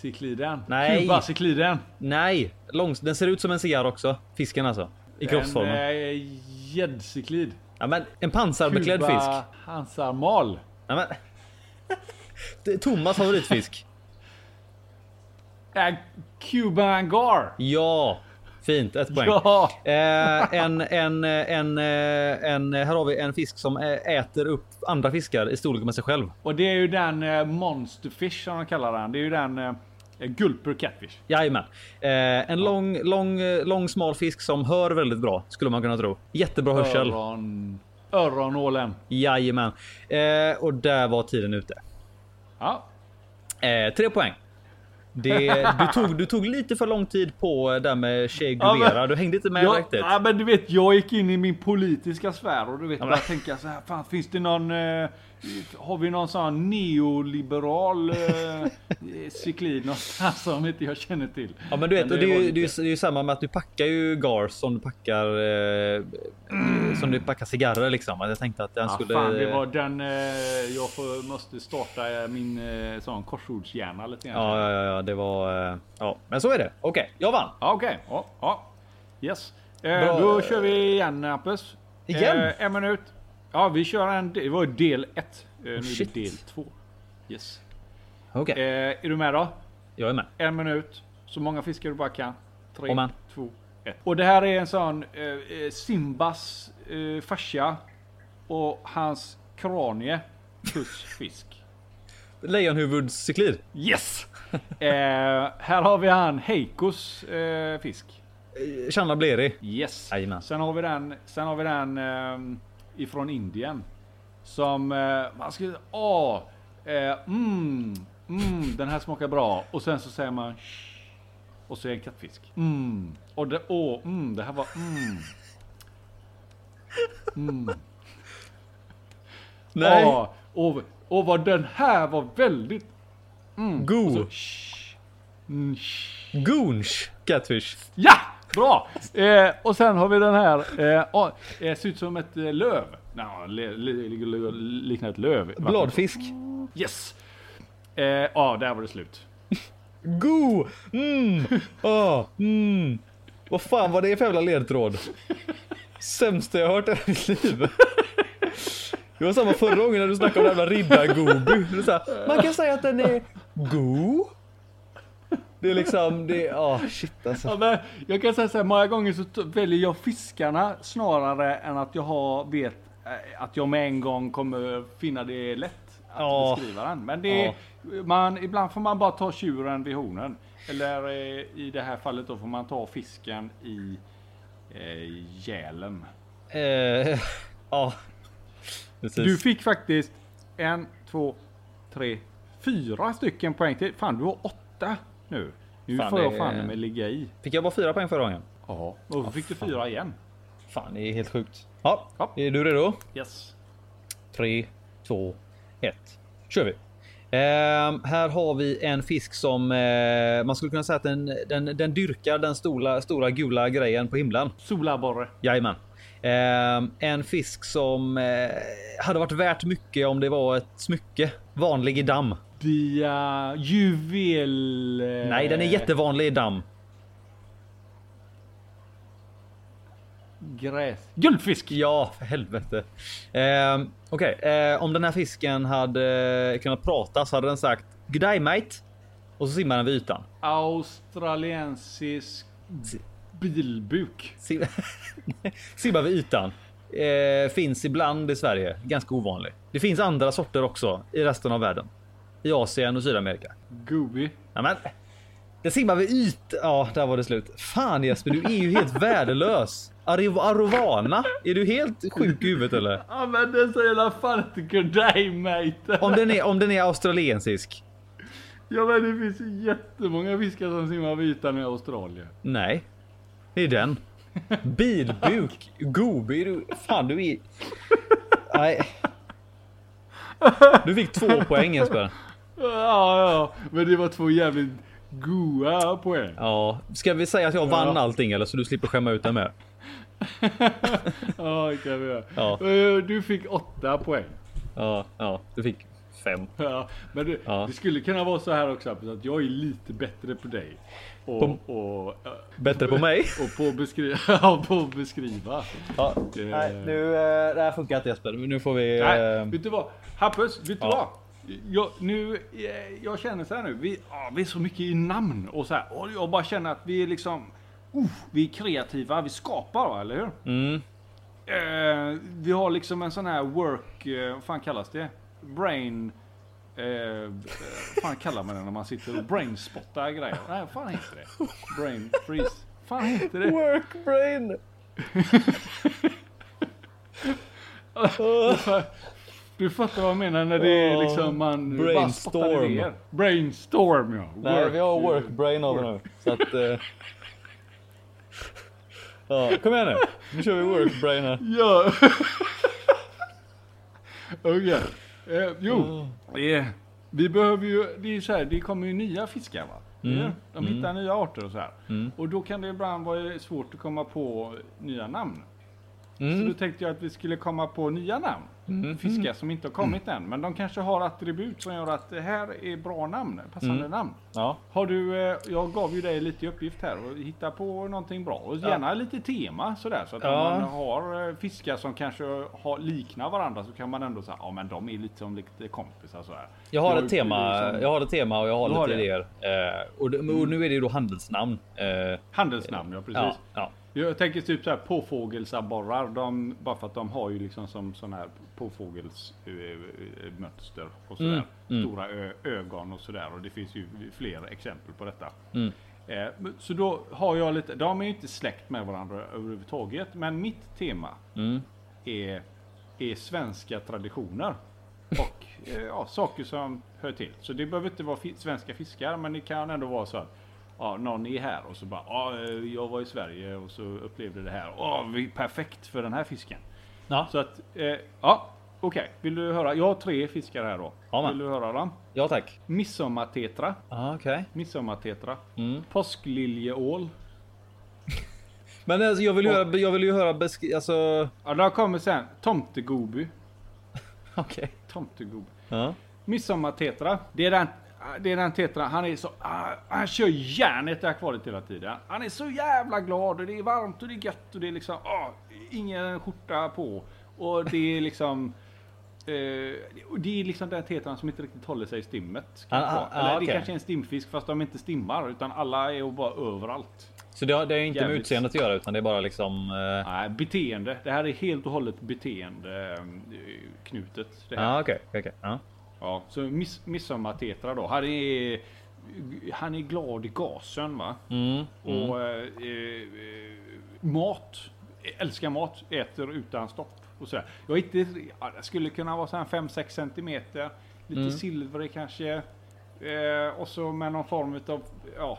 Speaker 1: Cigarrcykliden?
Speaker 2: Nej.
Speaker 1: Kubacykliden?
Speaker 2: Nej, långs den ser ut som en cigarr också. Fisken alltså. I kroppsformen.
Speaker 1: En eh, gäddcyklid.
Speaker 2: Ja, men en pansarbeklädd
Speaker 1: Kuba
Speaker 2: fisk.
Speaker 1: Hansarmal.
Speaker 2: Ja, men... Thomas favoritfisk.
Speaker 1: Cuban Gar.
Speaker 2: Ja, fint. Ett poäng.
Speaker 1: Ja.
Speaker 2: Eh, en, en, en, eh, en, här har vi en fisk som äter upp andra fiskar i storlek med sig själv.
Speaker 1: Och det är ju den eh, Monsterfish som de kallar den. Det är ju den eh, Gulper Catfish.
Speaker 2: Jajamän. Eh, en lång, lång, eh, lång smal fisk som hör väldigt bra skulle man kunna tro. Jättebra hörsel.
Speaker 1: Öron, öronålen.
Speaker 2: Jajamän. Eh, och där var tiden ute.
Speaker 1: Ja.
Speaker 2: Eh, tre poäng. Det, du, <laughs> tog, du tog lite för lång tid på där med Che
Speaker 1: Ja,
Speaker 2: Guevara. Du hängde inte med
Speaker 1: Ja,
Speaker 2: riktigt.
Speaker 1: ja, men du vet, jag gick in i min politiska sfär och du vet,
Speaker 2: men-
Speaker 1: bara tänka så här, fan finns det någon, eh, har vi någon sån neoliberal eh, <laughs> cyklid någonstans som inte jag känner till?
Speaker 2: Ja men du vet,
Speaker 1: Men
Speaker 2: och det, är ju, det, är ju, det är ju samma med att du packar ju gars som du packar eh, som du packar cigarrer liksom. Jag tänkte att den
Speaker 1: Ja,
Speaker 2: skulle...
Speaker 1: fan, det var den, eh, jag får, måste starta eh, min eh, sån korsordshjärna lite grann.
Speaker 2: Ja, ja, ja, det var... eh, Ja, men så är det. Okej, jag vann.
Speaker 1: Ja, Okej, ja, ja. Yes. Eh,
Speaker 2: Bra.
Speaker 1: då kör vi igen Hampus.
Speaker 2: Igen?
Speaker 1: Eh, en minut. Ja, vi kör en, det var del ett. Eh, nu är
Speaker 2: shit.
Speaker 1: det del två. Yes.
Speaker 2: Okej,
Speaker 1: Eh, är du med då?
Speaker 2: jag är med.
Speaker 1: En minut. Så många fiskar du bara kan. Tre,
Speaker 2: Amen.
Speaker 1: två, ett. Och det här är en sån eh, eh, Simbas eh, farsa och hans kranie plus <laughs> fisk.
Speaker 2: Lejonhuvudscyklid.
Speaker 1: Yes! eh, här har vi han Heikos eh, fisk.
Speaker 2: Eh, Channa Bleri.
Speaker 1: Yes.
Speaker 2: Jajamän.
Speaker 1: Sen har vi den, sen har vi den ehm, ifrån Indien. Som eh, man ska, åh, eh, mm, mm, den här smakar bra. Och sen så säger man och så är en kattfisk. Mm. Och det, åh, mm, det här var mm. Mm.
Speaker 2: Nej.
Speaker 1: Åh, och, och vad den här var väldigt mm.
Speaker 2: Go.
Speaker 1: Och så. Mm, shh.
Speaker 2: Goonch Catfish.
Speaker 1: Ja! Bra! Eh, och sen har vi den här. Eh, oh, eh, ser ut som ett eh, löv. Le, liknar ett löv.
Speaker 2: Bladfisk.
Speaker 1: Yes! Eh, Ja, där var det slut.
Speaker 2: Go! Mm. Ah, mm. Vad fan var det för jävla ledtråd? Sämsta jag hört i mitt liv. Det var samma förra gången när du snackade om den jävla sa, Man kan säga att den är go. Det är liksom, det är, ah shit alltså.
Speaker 1: Ja, men jag kan säga så här, många gånger så väljer jag fiskarna snarare än att jag har, vet eh, att jag med en gång kommer finna det lätt att
Speaker 2: Ja.
Speaker 1: beskriva den. Men det är, man, ibland får man bara ta tjuren vid hornen. Eller eh, i det här fallet då får man ta fisken i eh, gälen.
Speaker 2: Eh, <laughs> ja. Precis.
Speaker 1: Du fick faktiskt en, två, tre, fyra stycken poäng till. Fan, du har åtta nu. Nu
Speaker 2: Fan,
Speaker 1: får jag fan med ligga i.
Speaker 2: Fick jag bara fyra poäng förra gången?
Speaker 1: Ja. Och så fick du fyra igen.
Speaker 2: Fan, det är helt sjukt. Ja,
Speaker 1: Ja.
Speaker 2: är du redo?
Speaker 1: Yes.
Speaker 2: 3, 2, 1. Kör vi. Ehm, här har vi en fisk som eh, man skulle kunna säga att den, den, den dyrkar den stora, stora gula grejen på himlen.
Speaker 1: Solaborre.
Speaker 2: Jajamän. Ehm, en fisk som eh, hade varit värt mycket om det var ett smycke. Vanlig i damm.
Speaker 1: Dia juvel... eh,
Speaker 2: Nej, den är jättevanlig i damm.
Speaker 1: Gräs. Guldfisk!
Speaker 2: Ja, för helvete. Ehm, Okej, eh, om den här fisken hade eh, kunnat prata så hade den sagt Good mate. Och så simmar den vid ytan.
Speaker 1: Australiensisk bilbuk.
Speaker 2: Sim- <laughs> Simmar vid ytan. Eh, finns ibland i Sverige. Ganska ovanlig. Det finns andra sorter också i resten av världen. I Asien och Sydamerika.
Speaker 1: Goby.
Speaker 2: Ja, men, det simmar vid ytan. Ja, där var det slut. Fan Jesper, du är ju helt <laughs> värdelös. Ariv- Arovana? Är du helt sjuk i huvudet eller?
Speaker 1: Ja men den fall inte good day mate.
Speaker 2: Om den är, om den är australiensisk?
Speaker 1: Ja men det finns ju jättemånga fiskar som simmar vid ytan i Australien.
Speaker 2: Nej. Det är den. Bilbuk. Goby. Du, fan du är... Nej. Du fick två poäng Jesper.
Speaker 1: Ja ja, men det var två jävligt goa poäng.
Speaker 2: Ja, ska vi säga att jag vann
Speaker 1: Ja.
Speaker 2: allting eller så du slipper skämma ut den med? <laughs>
Speaker 1: Ja det kan vi göra.
Speaker 2: Ja.
Speaker 1: Eh, Du fick åtta poäng.
Speaker 2: Ja, ja, du fick fem.
Speaker 1: Ja, men det,
Speaker 2: Ja.
Speaker 1: det skulle kunna vara så här också att jag är lite bättre på dig. Och,
Speaker 2: På-
Speaker 1: och, eh,
Speaker 2: Bättre på mig? <laughs>
Speaker 1: och på att beskriva. <laughs> ja, på att beskriva.
Speaker 2: Ja,
Speaker 1: Eh.
Speaker 2: nej, nu, det här funkar inte Jesper. Men Nu får vi...
Speaker 1: Nej,
Speaker 2: eh,
Speaker 1: vet du vad? Hampus, vet du vad? Jag, nu, eh, jag känner så här nu, vi, ja, vi är så mycket i namn och så här. Och jag bara känner att vi är liksom, uh, vi är kreativa, vi skapar va, eller hur?
Speaker 2: Mm,
Speaker 1: Eh, vi har liksom en sån här work, eh, vad fan kallas det? Brain, eh, eh, vad fan kallar man det när man sitter och brainspottar grejer? Nej, vad fan heter det? Brain freeze. fan heter det?
Speaker 2: Work brain! <laughs> <laughs>
Speaker 1: Du fattar vad jag menar när det är liksom man bara
Speaker 2: brainstorm.
Speaker 1: idéer. Brainstorm ja.
Speaker 2: Nej,
Speaker 1: Work-
Speaker 2: vi har workbrain av nu. Så att... Eh... Ja, kom igen nu. Nu kör vi workbrain här.
Speaker 1: Ja. <laughs> Okej. Eh, jo. Eh, vi behöver ju, det är så här, det kommer ju nya fiskar va?
Speaker 2: Mm.
Speaker 1: De hittar nya arter och så här.
Speaker 2: Mm.
Speaker 1: Och då kan det ibland vara svårt att komma på nya namn. Så
Speaker 2: Mm.
Speaker 1: då tänkte jag att vi skulle komma på nya namn.
Speaker 2: Mm.
Speaker 1: Fiskar som inte har kommit än. Men de kanske har attribut som gör att det här är bra namn. Passande
Speaker 2: Mm.
Speaker 1: namn.
Speaker 2: Ja.
Speaker 1: Har du, eh, jag gav ju dig lite uppgift här och hitta på någonting bra. Och gärna lite tema sådär. Så att
Speaker 2: Ja.
Speaker 1: om man har eh, fiskar som kanske har, liknar varandra så kan man ändå säga ja men de är lite som lite kompisar sådär.
Speaker 2: Jag har
Speaker 1: Jag
Speaker 2: ett tema.
Speaker 1: liksom-
Speaker 2: Jag har ett tema och jag har
Speaker 1: Du
Speaker 2: lite
Speaker 1: har
Speaker 2: idéer. Eh, och, och nu är det ju då handelsnamn. Eh,
Speaker 1: Handelsnamn ja precis.
Speaker 2: ja, ja.
Speaker 1: Jag tänker typ så här påfågelsabborrar. De, bara för att de har ju liksom som sån här påfågelsmönster och sådär.
Speaker 2: Mm, mm.
Speaker 1: Stora ö, ögon och sådär. Och det finns ju fler exempel på detta.
Speaker 2: Mm.
Speaker 1: Eh, så då har jag lite, de är ju inte släkt med varandra överhuvudtaget. Men mitt tema
Speaker 2: Mm.
Speaker 1: är, är svenska traditioner. <laughs> Och eh, ja, saker som hör till. Så det behöver inte vara svenska fiskar. Men det kan ändå vara så att ja, någon är här och så bara ja, eh, jag var i Sverige och så upplevde det här. Vi- perfekt för den här fisken.
Speaker 2: Ja.
Speaker 1: Så att eh, ja, okej. Vill du höra? Jag har tre fiskar här då.
Speaker 2: Ja.
Speaker 1: Vill du höra dem?
Speaker 2: ja tack.
Speaker 1: Midsommartetra.
Speaker 2: Ah, Okej.
Speaker 1: Midsommartetra.
Speaker 2: Mm.
Speaker 1: Påskliljeål. <laughs>
Speaker 2: Men alltså, jag vill ju höra, jag vill ju höra besk- alltså.
Speaker 1: Ja, där kommer sen tomtegoby. <laughs>
Speaker 2: Okej.
Speaker 1: Tomtegoby.
Speaker 2: Ja.
Speaker 1: Midsommartetra. Det är den, det är den tetra. Han är så, ah, han kör järnet i akvariet hela tiden. Han är så jävla glad och det är varmt och det är gött och det är liksom, ah, ingen skjorta på. Och det är liksom, <laughs> och det är liksom den tetran som inte riktigt håller sig i stimmet.
Speaker 2: Ah,
Speaker 1: vara.
Speaker 2: ah,
Speaker 1: Eller det
Speaker 2: okej.
Speaker 1: kanske är en stimfisk fast de inte stimmar utan alla är bara överallt.
Speaker 2: Så det, har- det är inte med
Speaker 1: Jävligt.
Speaker 2: utseendet att göra utan det är bara liksom. Eh,
Speaker 1: Nej, beteende. Det här är helt och hållet beteende eh, knutet. Det här.
Speaker 2: Ja, okej, okej, okej. Ja.
Speaker 1: Ja, så miss, midsommartetra då. Han är, han är glad i gasen va.
Speaker 2: Mm. Mm.
Speaker 1: Och eh, eh, mat. Älskar mat. Äter utan stopp. Och sådär. Jag inte, ja, det skulle kunna vara så här 5-6 centimeter. Lite
Speaker 2: Mm.
Speaker 1: silver kanske. Eh, och så med någon form av ja,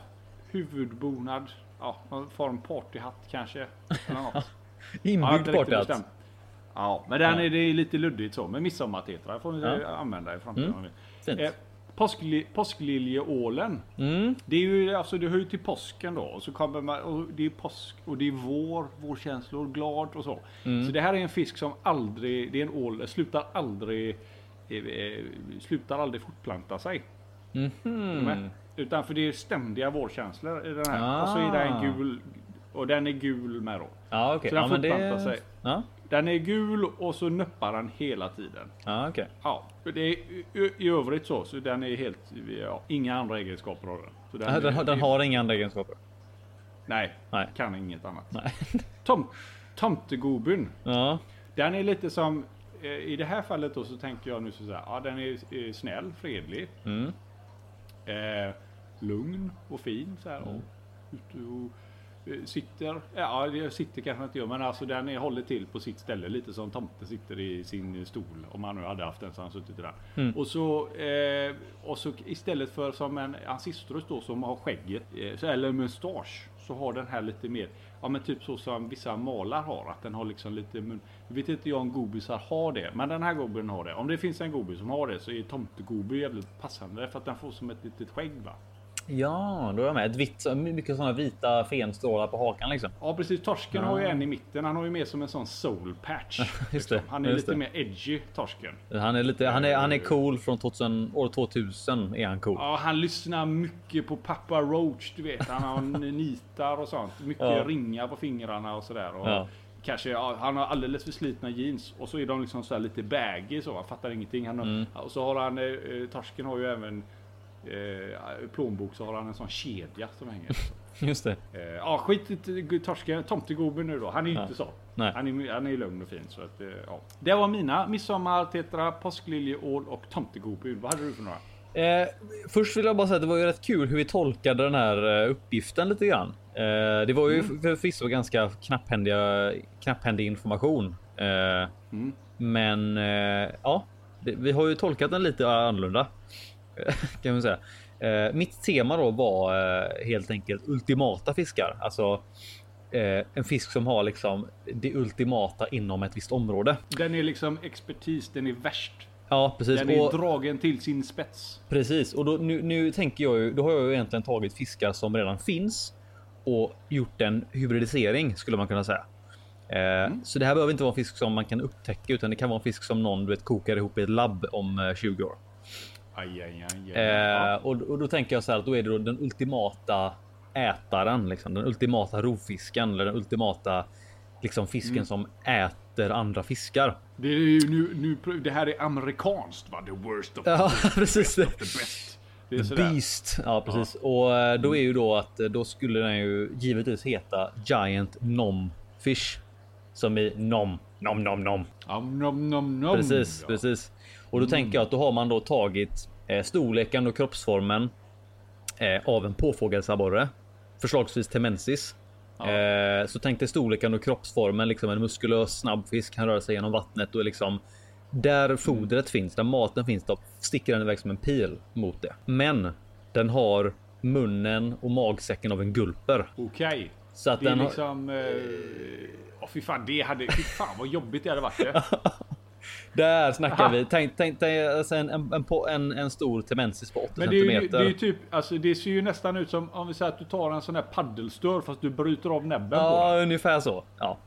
Speaker 1: huvudbonad. Ja, någon form partyhatt kanske. Eller något. <laughs> Ja,
Speaker 2: Inbyggd
Speaker 1: riktigt
Speaker 2: partyhatt.
Speaker 1: Ja, men den är, det är lite luddigt så. Men midsommartetra får ni
Speaker 2: Ja.
Speaker 1: använda i framtiden.
Speaker 2: Mm. Fint.
Speaker 1: Eh, påskli, påskliljeålen.
Speaker 2: Mm.
Speaker 1: Det är ju alltså det hör ju till påsken då. Och så kommer man, och det är påsk och det är vår, vårkänslor, glad och så.
Speaker 2: Mm.
Speaker 1: Så det här är en fisk som aldrig, det är en ål, slutar aldrig, eh, eh, slutar aldrig fortplanta sig. Med? Utan för det är ständiga vårkänslor i den här. Och så är det
Speaker 2: Ah.
Speaker 1: en gul, och den är gul med då.
Speaker 2: Ja, okej.
Speaker 1: Så den
Speaker 2: Ja, men
Speaker 1: fortplantar
Speaker 2: det...
Speaker 1: sig.
Speaker 2: Ja,
Speaker 1: Den är gul och så nöppar den hela tiden.
Speaker 2: ja okej.
Speaker 1: Ja, det är i, i övrigt så, så den är helt, ja, inga andra egenskaper av den. Så
Speaker 2: Den, den, har- den har inga andra egenskaper.
Speaker 1: Nej,
Speaker 2: Nej.
Speaker 1: kan inget annat.
Speaker 2: Nej. <laughs>
Speaker 1: Tom, tomtegubben,
Speaker 2: Ja.
Speaker 1: den är lite som, eh, i det här fallet då så tänker jag nu så här, ja den är, är snäll, fredlig,
Speaker 2: Mm.
Speaker 1: eh, lugn och fin så här. Och, ute och, eh, sitter, ja det sitter kanske inte jag, men alltså den är, håller till på sitt ställe lite som tomte sitter i sin stol. Om han nu hade haft en så han suttit den.
Speaker 2: Mm.
Speaker 1: Och så, eh, och så istället för som en ancistrus då som har skägget, eh, eller mustasch, så har den här lite mer, ja men typ så som vissa malar har, att den har liksom lite mun. Jag vet inte jag om gobisar har det, men den här gobben har det. Om det finns en gobis som har det så är tomtegobi jävligt passande för att den får som ett litet skägg va.
Speaker 2: Ja, då är jag med. Ett vitt, mycket sådana vita fenstrålar på hakan liksom.
Speaker 1: Ja precis, torsken
Speaker 2: Ja.
Speaker 1: har ju en i mitten. Han har ju mer som en sån soul patch. <laughs>
Speaker 2: Det,
Speaker 1: Han är lite
Speaker 2: det.
Speaker 1: mer edgy, torsken.
Speaker 2: Han är lite, han är, han är cool från 2000, år 2000 är han cool.
Speaker 1: Ja, han lyssnar mycket på Papa Roach, du vet. Han har nitar och sånt. Mycket
Speaker 2: Ja.
Speaker 1: ringar på fingrarna och sådär. Och
Speaker 2: Ja.
Speaker 1: Kanske, han har alldeles för slitna jeans och så är de liksom så här lite baggy så. Han fattar ingenting. Han
Speaker 2: Mm.
Speaker 1: Och så har han, eh, torsken har ju även eh, plånbok så har han en sån kedja som hänger. <laughs>
Speaker 2: Just det.
Speaker 1: Eh, Ja, skit i torsken. Tomtegubben nu då. Han är ju
Speaker 2: Ja.
Speaker 1: inte så.
Speaker 2: Nej.
Speaker 1: Han är, han är lugn och fin. Så att, eh, ja. Det var mina. Midsommar, tetra, påskliljeål och tomtegubben. Vad hade du för några?
Speaker 2: Eh, först vill jag bara säga att det var ju rätt kul hur vi tolkade den här eh, uppgiften lite grann. Eh, det var ju
Speaker 1: Mm.
Speaker 2: förvisso ganska knapphändiga, knapphändig information. Eh,
Speaker 1: Mm.
Speaker 2: men eh, ja, det, vi har ju tolkat den lite annorlunda <laughs> kan man säga. Eh, mitt tema då var eh, helt enkelt ultimata fiskar, alltså eh, en fisk som har liksom det ultimata inom ett visst område.
Speaker 1: Den är liksom expertis, den är värst.
Speaker 2: Ja, precis.
Speaker 1: Den är
Speaker 2: Och,
Speaker 1: dragen till sin spets.
Speaker 2: precis. Och då, nu, nu tänker jag ju, då har jag ju egentligen tagit fiskar som redan finns och gjort en hybridisering skulle man kunna säga. Eh, Så det här behöver inte vara en fisk som man kan upptäcka utan det kan vara en fisk som någon du vet kokar ihop i ett labb om eh, 20 år.
Speaker 1: Aj, aj, aj.
Speaker 2: Eh,
Speaker 1: Ja.
Speaker 2: och, och då tänker jag så här att då är det då den ultimata ätaren, liksom den ultimata rovfisken eller den ultimata liksom fisken
Speaker 1: Mm.
Speaker 2: som äter andra fiskar.
Speaker 1: Det, nu, nu, det här är amerikanskt va? The worst of the,
Speaker 2: Ja, <laughs> precis.
Speaker 1: the best. Det sådär.
Speaker 2: Beast. Ja, precis. Och eh, då är ju då att eh, då skulle den ju givetvis heta Giant Nom Fish. Som i nom, nom, nom, nom.
Speaker 1: Nom, nom, nom.
Speaker 2: Precis,
Speaker 1: Ja.
Speaker 2: precis. Och då tänker jag att då har man då tagit eh, storleken och kroppsformen eh, av en påfågelsabborre. Förslagsvis temensis. Eh, så tänk dig storleken och kroppsformen, liksom en muskulös snabb fisk kan röra sig genom vattnet och liksom där fodret finns, där maten finns, då sticker den iväg som en pil mot det. Men den har munnen och magsäcken av en gulper.
Speaker 1: Okej.
Speaker 2: Så att
Speaker 1: Det är
Speaker 2: den har,
Speaker 1: liksom... Eh, åh fy fan, det hade... Fy fan vad jobbigt det hade varit. Det. <laughs>
Speaker 2: där snackar
Speaker 1: Aha.
Speaker 2: vi. Tänk, tänk dig alltså en, en, en, på- en, stor temensis på 8
Speaker 1: Men det är, ju, det är typ... Alltså det ser ju nästan ut som om vi säger att du tar en sån här paddelstör fast du bryter av näbben på
Speaker 2: Ja,
Speaker 1: den.
Speaker 2: ungefär så. Ja.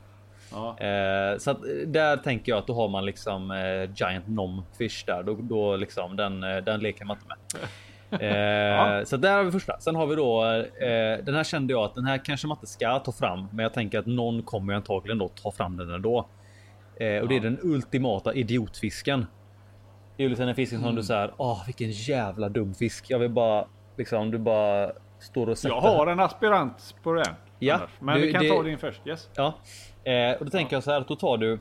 Speaker 1: Ja.
Speaker 2: Eh, så att eh, där tänker jag att då har man liksom eh, Giant Nom Fish där. Då, då liksom den, eh, den leker man inte med. <laughs> Eh, Så där har vi första. Sen har vi då eh, den här kände jag att den här kanske man inte ska ta fram, men jag tänker att någon kommer antagligen då ta fram den ändå. Eh, och det är den ultimata idiotfisken. Det är ju liksom som du säger. Åh, vilken jävla dum fisk. Jag vill bara liksom. Du bara står och sätter.
Speaker 1: Jag har en aspirant på den.
Speaker 2: Ja.
Speaker 1: Men
Speaker 2: du-
Speaker 1: vi kan
Speaker 2: det-
Speaker 1: ta din först. Yes.
Speaker 2: Ja, eh, och då tänker jag så här att då tar du.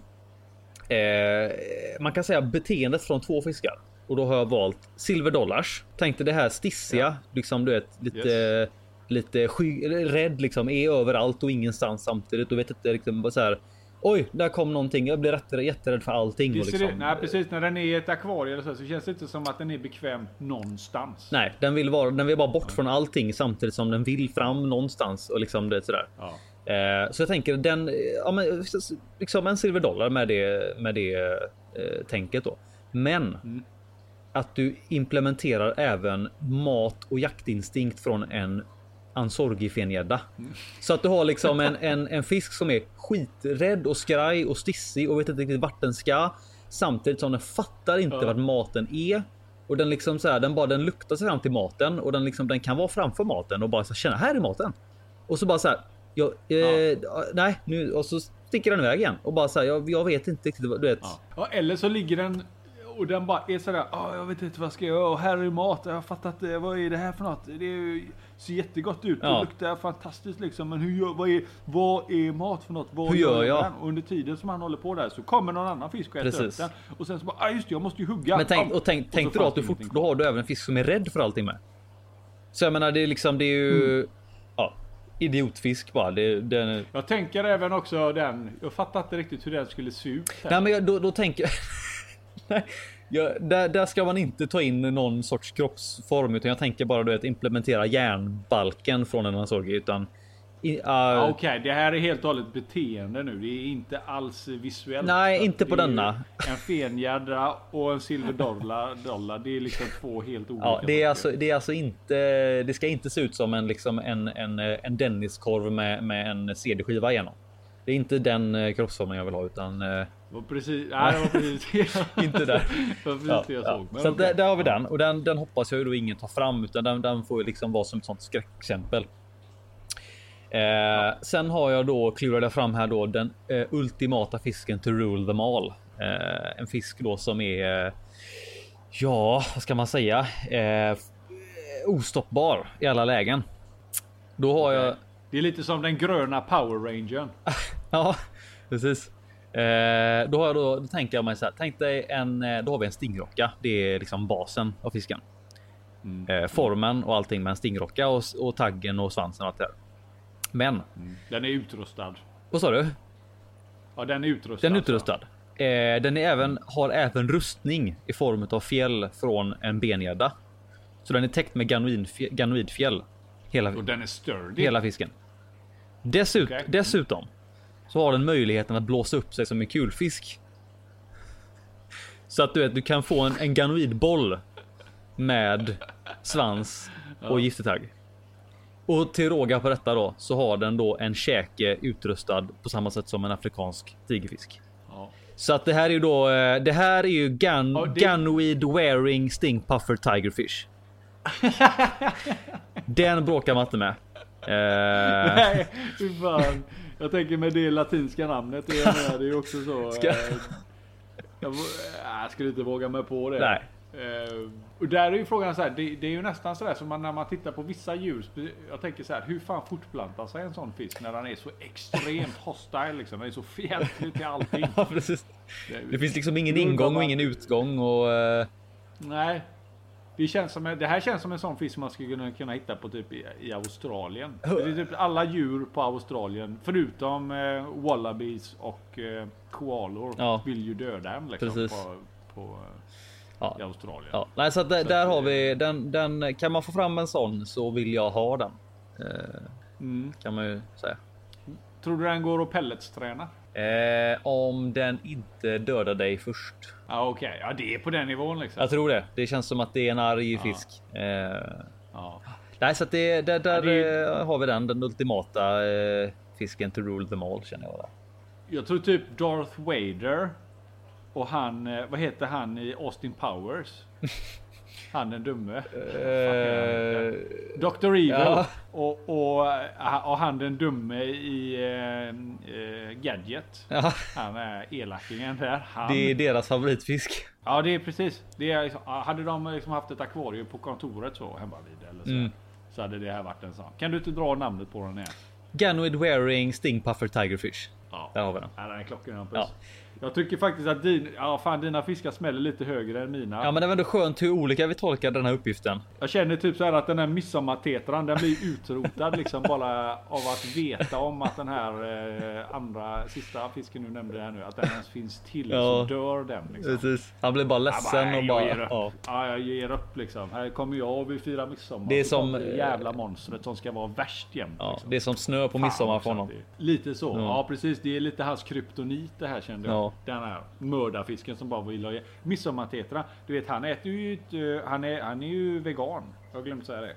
Speaker 2: Eh, man kan säga beteendet från två fiskar och då har jag valt silver dollars. Tänkte det här stissiga, liksom du vet lite, lite sky, rädd liksom är överallt och ingenstans samtidigt. Du vet inte liksom så här. Oj, där kom någonting. Jag blir rätt, jätterädd för allting.
Speaker 1: Ser
Speaker 2: liksom,
Speaker 1: nej precis, när den är i ett akvarium eller så, så känns det inte som att den är bekväm någonstans.
Speaker 2: Nej, den vill vara. Den vill bara bort från allting samtidigt som den vill fram någonstans och liksom det sådär.
Speaker 1: Ja.
Speaker 2: Eh, så jag tänker den, ja, men, liksom en silver dollar med det, med det eh, tänket då. Men att du implementerar även mat och jaktinstinkt från en ansorgifengädda. Så att du har liksom en, en, en fisk som är skiträdd och skraj och stissig och vet inte riktigt vart den ska. Samtidigt som den fattar inte
Speaker 1: Ja.
Speaker 2: vart maten är. Och den liksom så här, den bara den luktar sig fram till maten och den liksom den kan vara framför maten och bara så här, känna här är maten. Och så bara så här. Jag, eh, Nej, nu och så sticker den iväg igen och bara så här. Jag, jag vet inte riktigt vad du vet.
Speaker 1: Ja. Ja, eller så ligger den och den bara är sådär. Ah, jag vet inte vad jag ska göra. Och här är mat. Jag har fattat det. Vad är det här för något? Det är ju, ser jättegott ut.
Speaker 2: Ja.
Speaker 1: Det luktar fantastiskt liksom. Men hur gör, vad, är, vad är mat för något? Vad
Speaker 2: Hur gör jag?
Speaker 1: den? Och under tiden som han håller på där så kommer någon annan fisk och äter
Speaker 2: Precis.
Speaker 1: upp den. Och sen så bara, ah just det, jag måste ju hugga.
Speaker 2: Men tänk, och tänk,
Speaker 1: så
Speaker 2: tänk då att du, fort, då har du även en fisk som är rädd för allting med. Så jag menar, det är liksom, det är ju ja, idiotfisk bara. Det, den,
Speaker 1: Jag tänker även också den. Jag fattar inte riktigt hur den skulle se ut. här.
Speaker 2: nej, men jag, då, då tänker <laughs> jag, där, där ska man inte ta in någon sorts kroppsform, utan jag tänker bara du vet, implementera järnbalken från en ansorgi, utan i, uh,
Speaker 1: Ja, Okej, det här är helt och hållet beteende nu. Det är inte alls visuellt.
Speaker 2: Nej, inte på denna.
Speaker 1: En fengädra och en silver dollar, dollar. Det är liksom två helt olika
Speaker 2: Ja, det är, alltså, det är alltså inte. Det ska inte se ut som en liksom en, en, en Denniskorv med, med en CD-skiva igenom. Det är inte den eh, kroppsformen jag vill ha, utan eh,
Speaker 1: var precis, nej, det var precis <laughs>
Speaker 2: inte där.
Speaker 1: det. var precis
Speaker 2: Ja,
Speaker 1: det jag
Speaker 2: ja.
Speaker 1: såg. Men
Speaker 2: Så där, där har vi den och den, den hoppas jag ju då ingen tar fram utan den, den får ju liksom vara som ett sånt skräckexempel. Eh, Sen har jag då klurade fram här då den eh, ultimata fisken to rule them all. Eh, en fisk då som är. Eh, ja, vad ska man säga? Eh, ostoppbar i alla lägen. Då har jag
Speaker 1: Det är lite som den gröna Power Rangern. <laughs>
Speaker 2: Ja, precis. Eh, då har jag då, då tänker jag mig så här. Tänk dig en, eh, då har vi en stingrocka. Det är liksom basen av fisken. Eh, formen och allting med en stingrocka och, och taggen och svansen och allt det där. Men
Speaker 1: Den är utrustad.
Speaker 2: vad sa du?
Speaker 1: Ja, den är utrustad.
Speaker 2: Den är utrustad. Eh, den är även, har även rustning i form av fjäll från en bengädda. Så den är täckt med ganoidfjäll. hela,
Speaker 1: Och den är sturdy.
Speaker 2: hela fisken. Dessut,
Speaker 1: Okej.
Speaker 2: Dessutom så har den möjligheten att blåsa upp sig som en kulfisk. Så att du vet, du kan få en, en ganoidboll med svans och giftetagg. Och till råga på detta då så har den då en käke utrustad på samma sätt som en afrikansk tigerfisk.
Speaker 1: Ja.
Speaker 2: Så att det här är ju då. eh, Det här är ju gun,
Speaker 1: Ja, det-
Speaker 2: Gunweed wearing sting puffer tigerfish. <laughs> Den bråkar man inte med. Eh,
Speaker 1: Nej, fan. Jag tänker med det latinska namnet. Det är, det ju också så.
Speaker 2: Ska-
Speaker 1: eh, Jag, äh, jag skulle inte våga mig på det.
Speaker 2: Nej.
Speaker 1: Eh, och där är ju frågan så här. Det, det är ju nästan så där som man, när man tittar på vissa djur. Jag tänker så här. Hur fan fortplantar sig en sån fisk när den är så extremt hostile liksom. Den är så fientlig till allting. <laughs>
Speaker 2: ja, precis. Det finns liksom ingen ingång och ingen utgång och eh,
Speaker 1: Nej. Det, känns som, det här känns som en sån fisk man skulle kunna, kunna hitta på typ i, i Australien. Det är typ alla djur på Australien förutom eh, wallabies och eh, koalor
Speaker 2: Ja.
Speaker 1: vill ju döda en liksom
Speaker 2: Precis.
Speaker 1: på, på,
Speaker 2: ja.
Speaker 1: i Australien.
Speaker 2: Ja, nej, så där, där har vi den, den. Kan man få fram en sån så vill jag ha den. Eh,
Speaker 1: Mm.
Speaker 2: kan man ju säga.
Speaker 1: Tror du den går att pelletsträna?
Speaker 2: Eh, om den inte dödar dig först.
Speaker 1: Ja okej, ja det är på den nivån liksom.
Speaker 2: Jag tror det. Det känns som att det är en arg fisk. Eh,
Speaker 1: Ja.
Speaker 2: nej, så att det, där, där
Speaker 1: Ja, det
Speaker 2: eh, har vi den. Den ultimata eh, fisken to rule them all känner jag. Där.
Speaker 1: Jag tror typ Darth Vader och han, eh, vad heter han i Austin Powers? <laughs> Han den dumme.
Speaker 2: Eh,
Speaker 1: Dr. Evil
Speaker 2: Ja.
Speaker 1: och, och, och han den dumme i eh, eh, Gadget.
Speaker 2: ja,
Speaker 1: Han är elakingen där. Han,
Speaker 2: det är deras favoritfisk.
Speaker 1: Ja det är precis. Det är, liksom- hade de liksom haft ett akvarium på kontoret så hemma vid eller så.
Speaker 2: Mm.
Speaker 1: Så hade det här varit en sån. Kan du inte dra namnet på den igen?
Speaker 2: Gunwid wearing sting puffer tigerfish.
Speaker 1: Ja.
Speaker 2: Där har vi den.
Speaker 1: Ja, den är klockren.
Speaker 2: Ja.
Speaker 1: Jag tycker faktiskt att din, ja, fan, dina fiskar smäller lite högre än mina.
Speaker 2: Ja, men det var ändå skönt hur olika vi tolkar den här uppgiften.
Speaker 1: Jag känner typ så här att den här midsommartetran den blir utrotad liksom bara av att veta om att den här eh, andra sista fisken du nämnde här nu att den ens finns till
Speaker 2: Ja.
Speaker 1: så dör den liksom.
Speaker 2: Precis. Han blev bara ledsen
Speaker 1: bara,
Speaker 2: och
Speaker 1: jag ger
Speaker 2: bara.
Speaker 1: upp.
Speaker 2: Ja.
Speaker 1: Ja, jag ger upp liksom. Här kommer jag och vi firar midsommar.
Speaker 2: Det är som,
Speaker 1: det jävla monstret som ska vara värst jämt.
Speaker 2: Ja,
Speaker 1: liksom.
Speaker 2: det är som snö på midsommar för honom.
Speaker 1: Lite så.
Speaker 2: Ja.
Speaker 1: Ja. precis. Det är lite hans kryptonit det här kände jag.
Speaker 2: Ja.
Speaker 1: Den här mördarfisken som bara vill ha Midsommartetra. Du vet han äter ju inte, han är, han är ju vegan. Jag glömt säga det.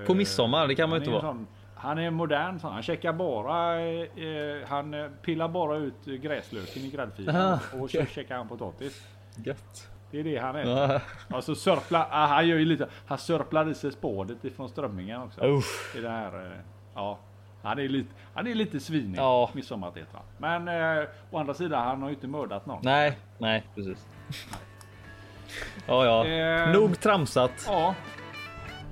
Speaker 1: Eh,
Speaker 2: På midsommar, det kan man ju inte
Speaker 1: är
Speaker 2: vara.
Speaker 1: sån- Han är modern sån. Han käkar bara, eh, han eh, pillar bara ut gräslöken i gräddfilen.
Speaker 2: Aha,
Speaker 1: och så
Speaker 2: okej.
Speaker 1: käkar han potatis.
Speaker 2: Gött.
Speaker 1: Det är det han äter.
Speaker 2: Ja.
Speaker 1: Alltså sörplar, ah, han gör ju lite, han sörplar i sig spådet ifrån strömmingen också.
Speaker 2: Usch.
Speaker 1: I det här, eh, ja. Han är lite, han är lite svinig,
Speaker 2: Ja.
Speaker 1: midsommartetra. Men eh, å andra sidan, han har ju inte mördat någon.
Speaker 2: Nej, nej, precis. Ja, ja.
Speaker 1: Eh,
Speaker 2: Nog tramsat.
Speaker 1: Ja.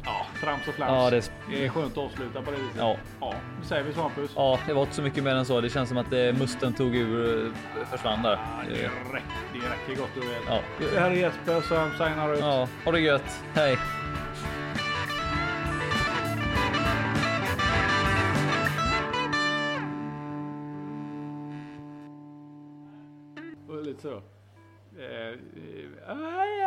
Speaker 1: Ja, trams och flams.
Speaker 2: Ja, det,
Speaker 1: det är skönt att avsluta på det viset.
Speaker 2: ja,
Speaker 1: ja nu säger vi så Hampus.
Speaker 2: ja, det var inte så mycket mer än så. Det känns som att eh, musten tog ur, eh, försvann där.
Speaker 1: Ja, det, räcker, det räcker gott och väl.
Speaker 2: Ja.
Speaker 1: Det här är Jesper som signar ut.
Speaker 2: Ja, ha det gött. Hej.
Speaker 1: É, é, ah, é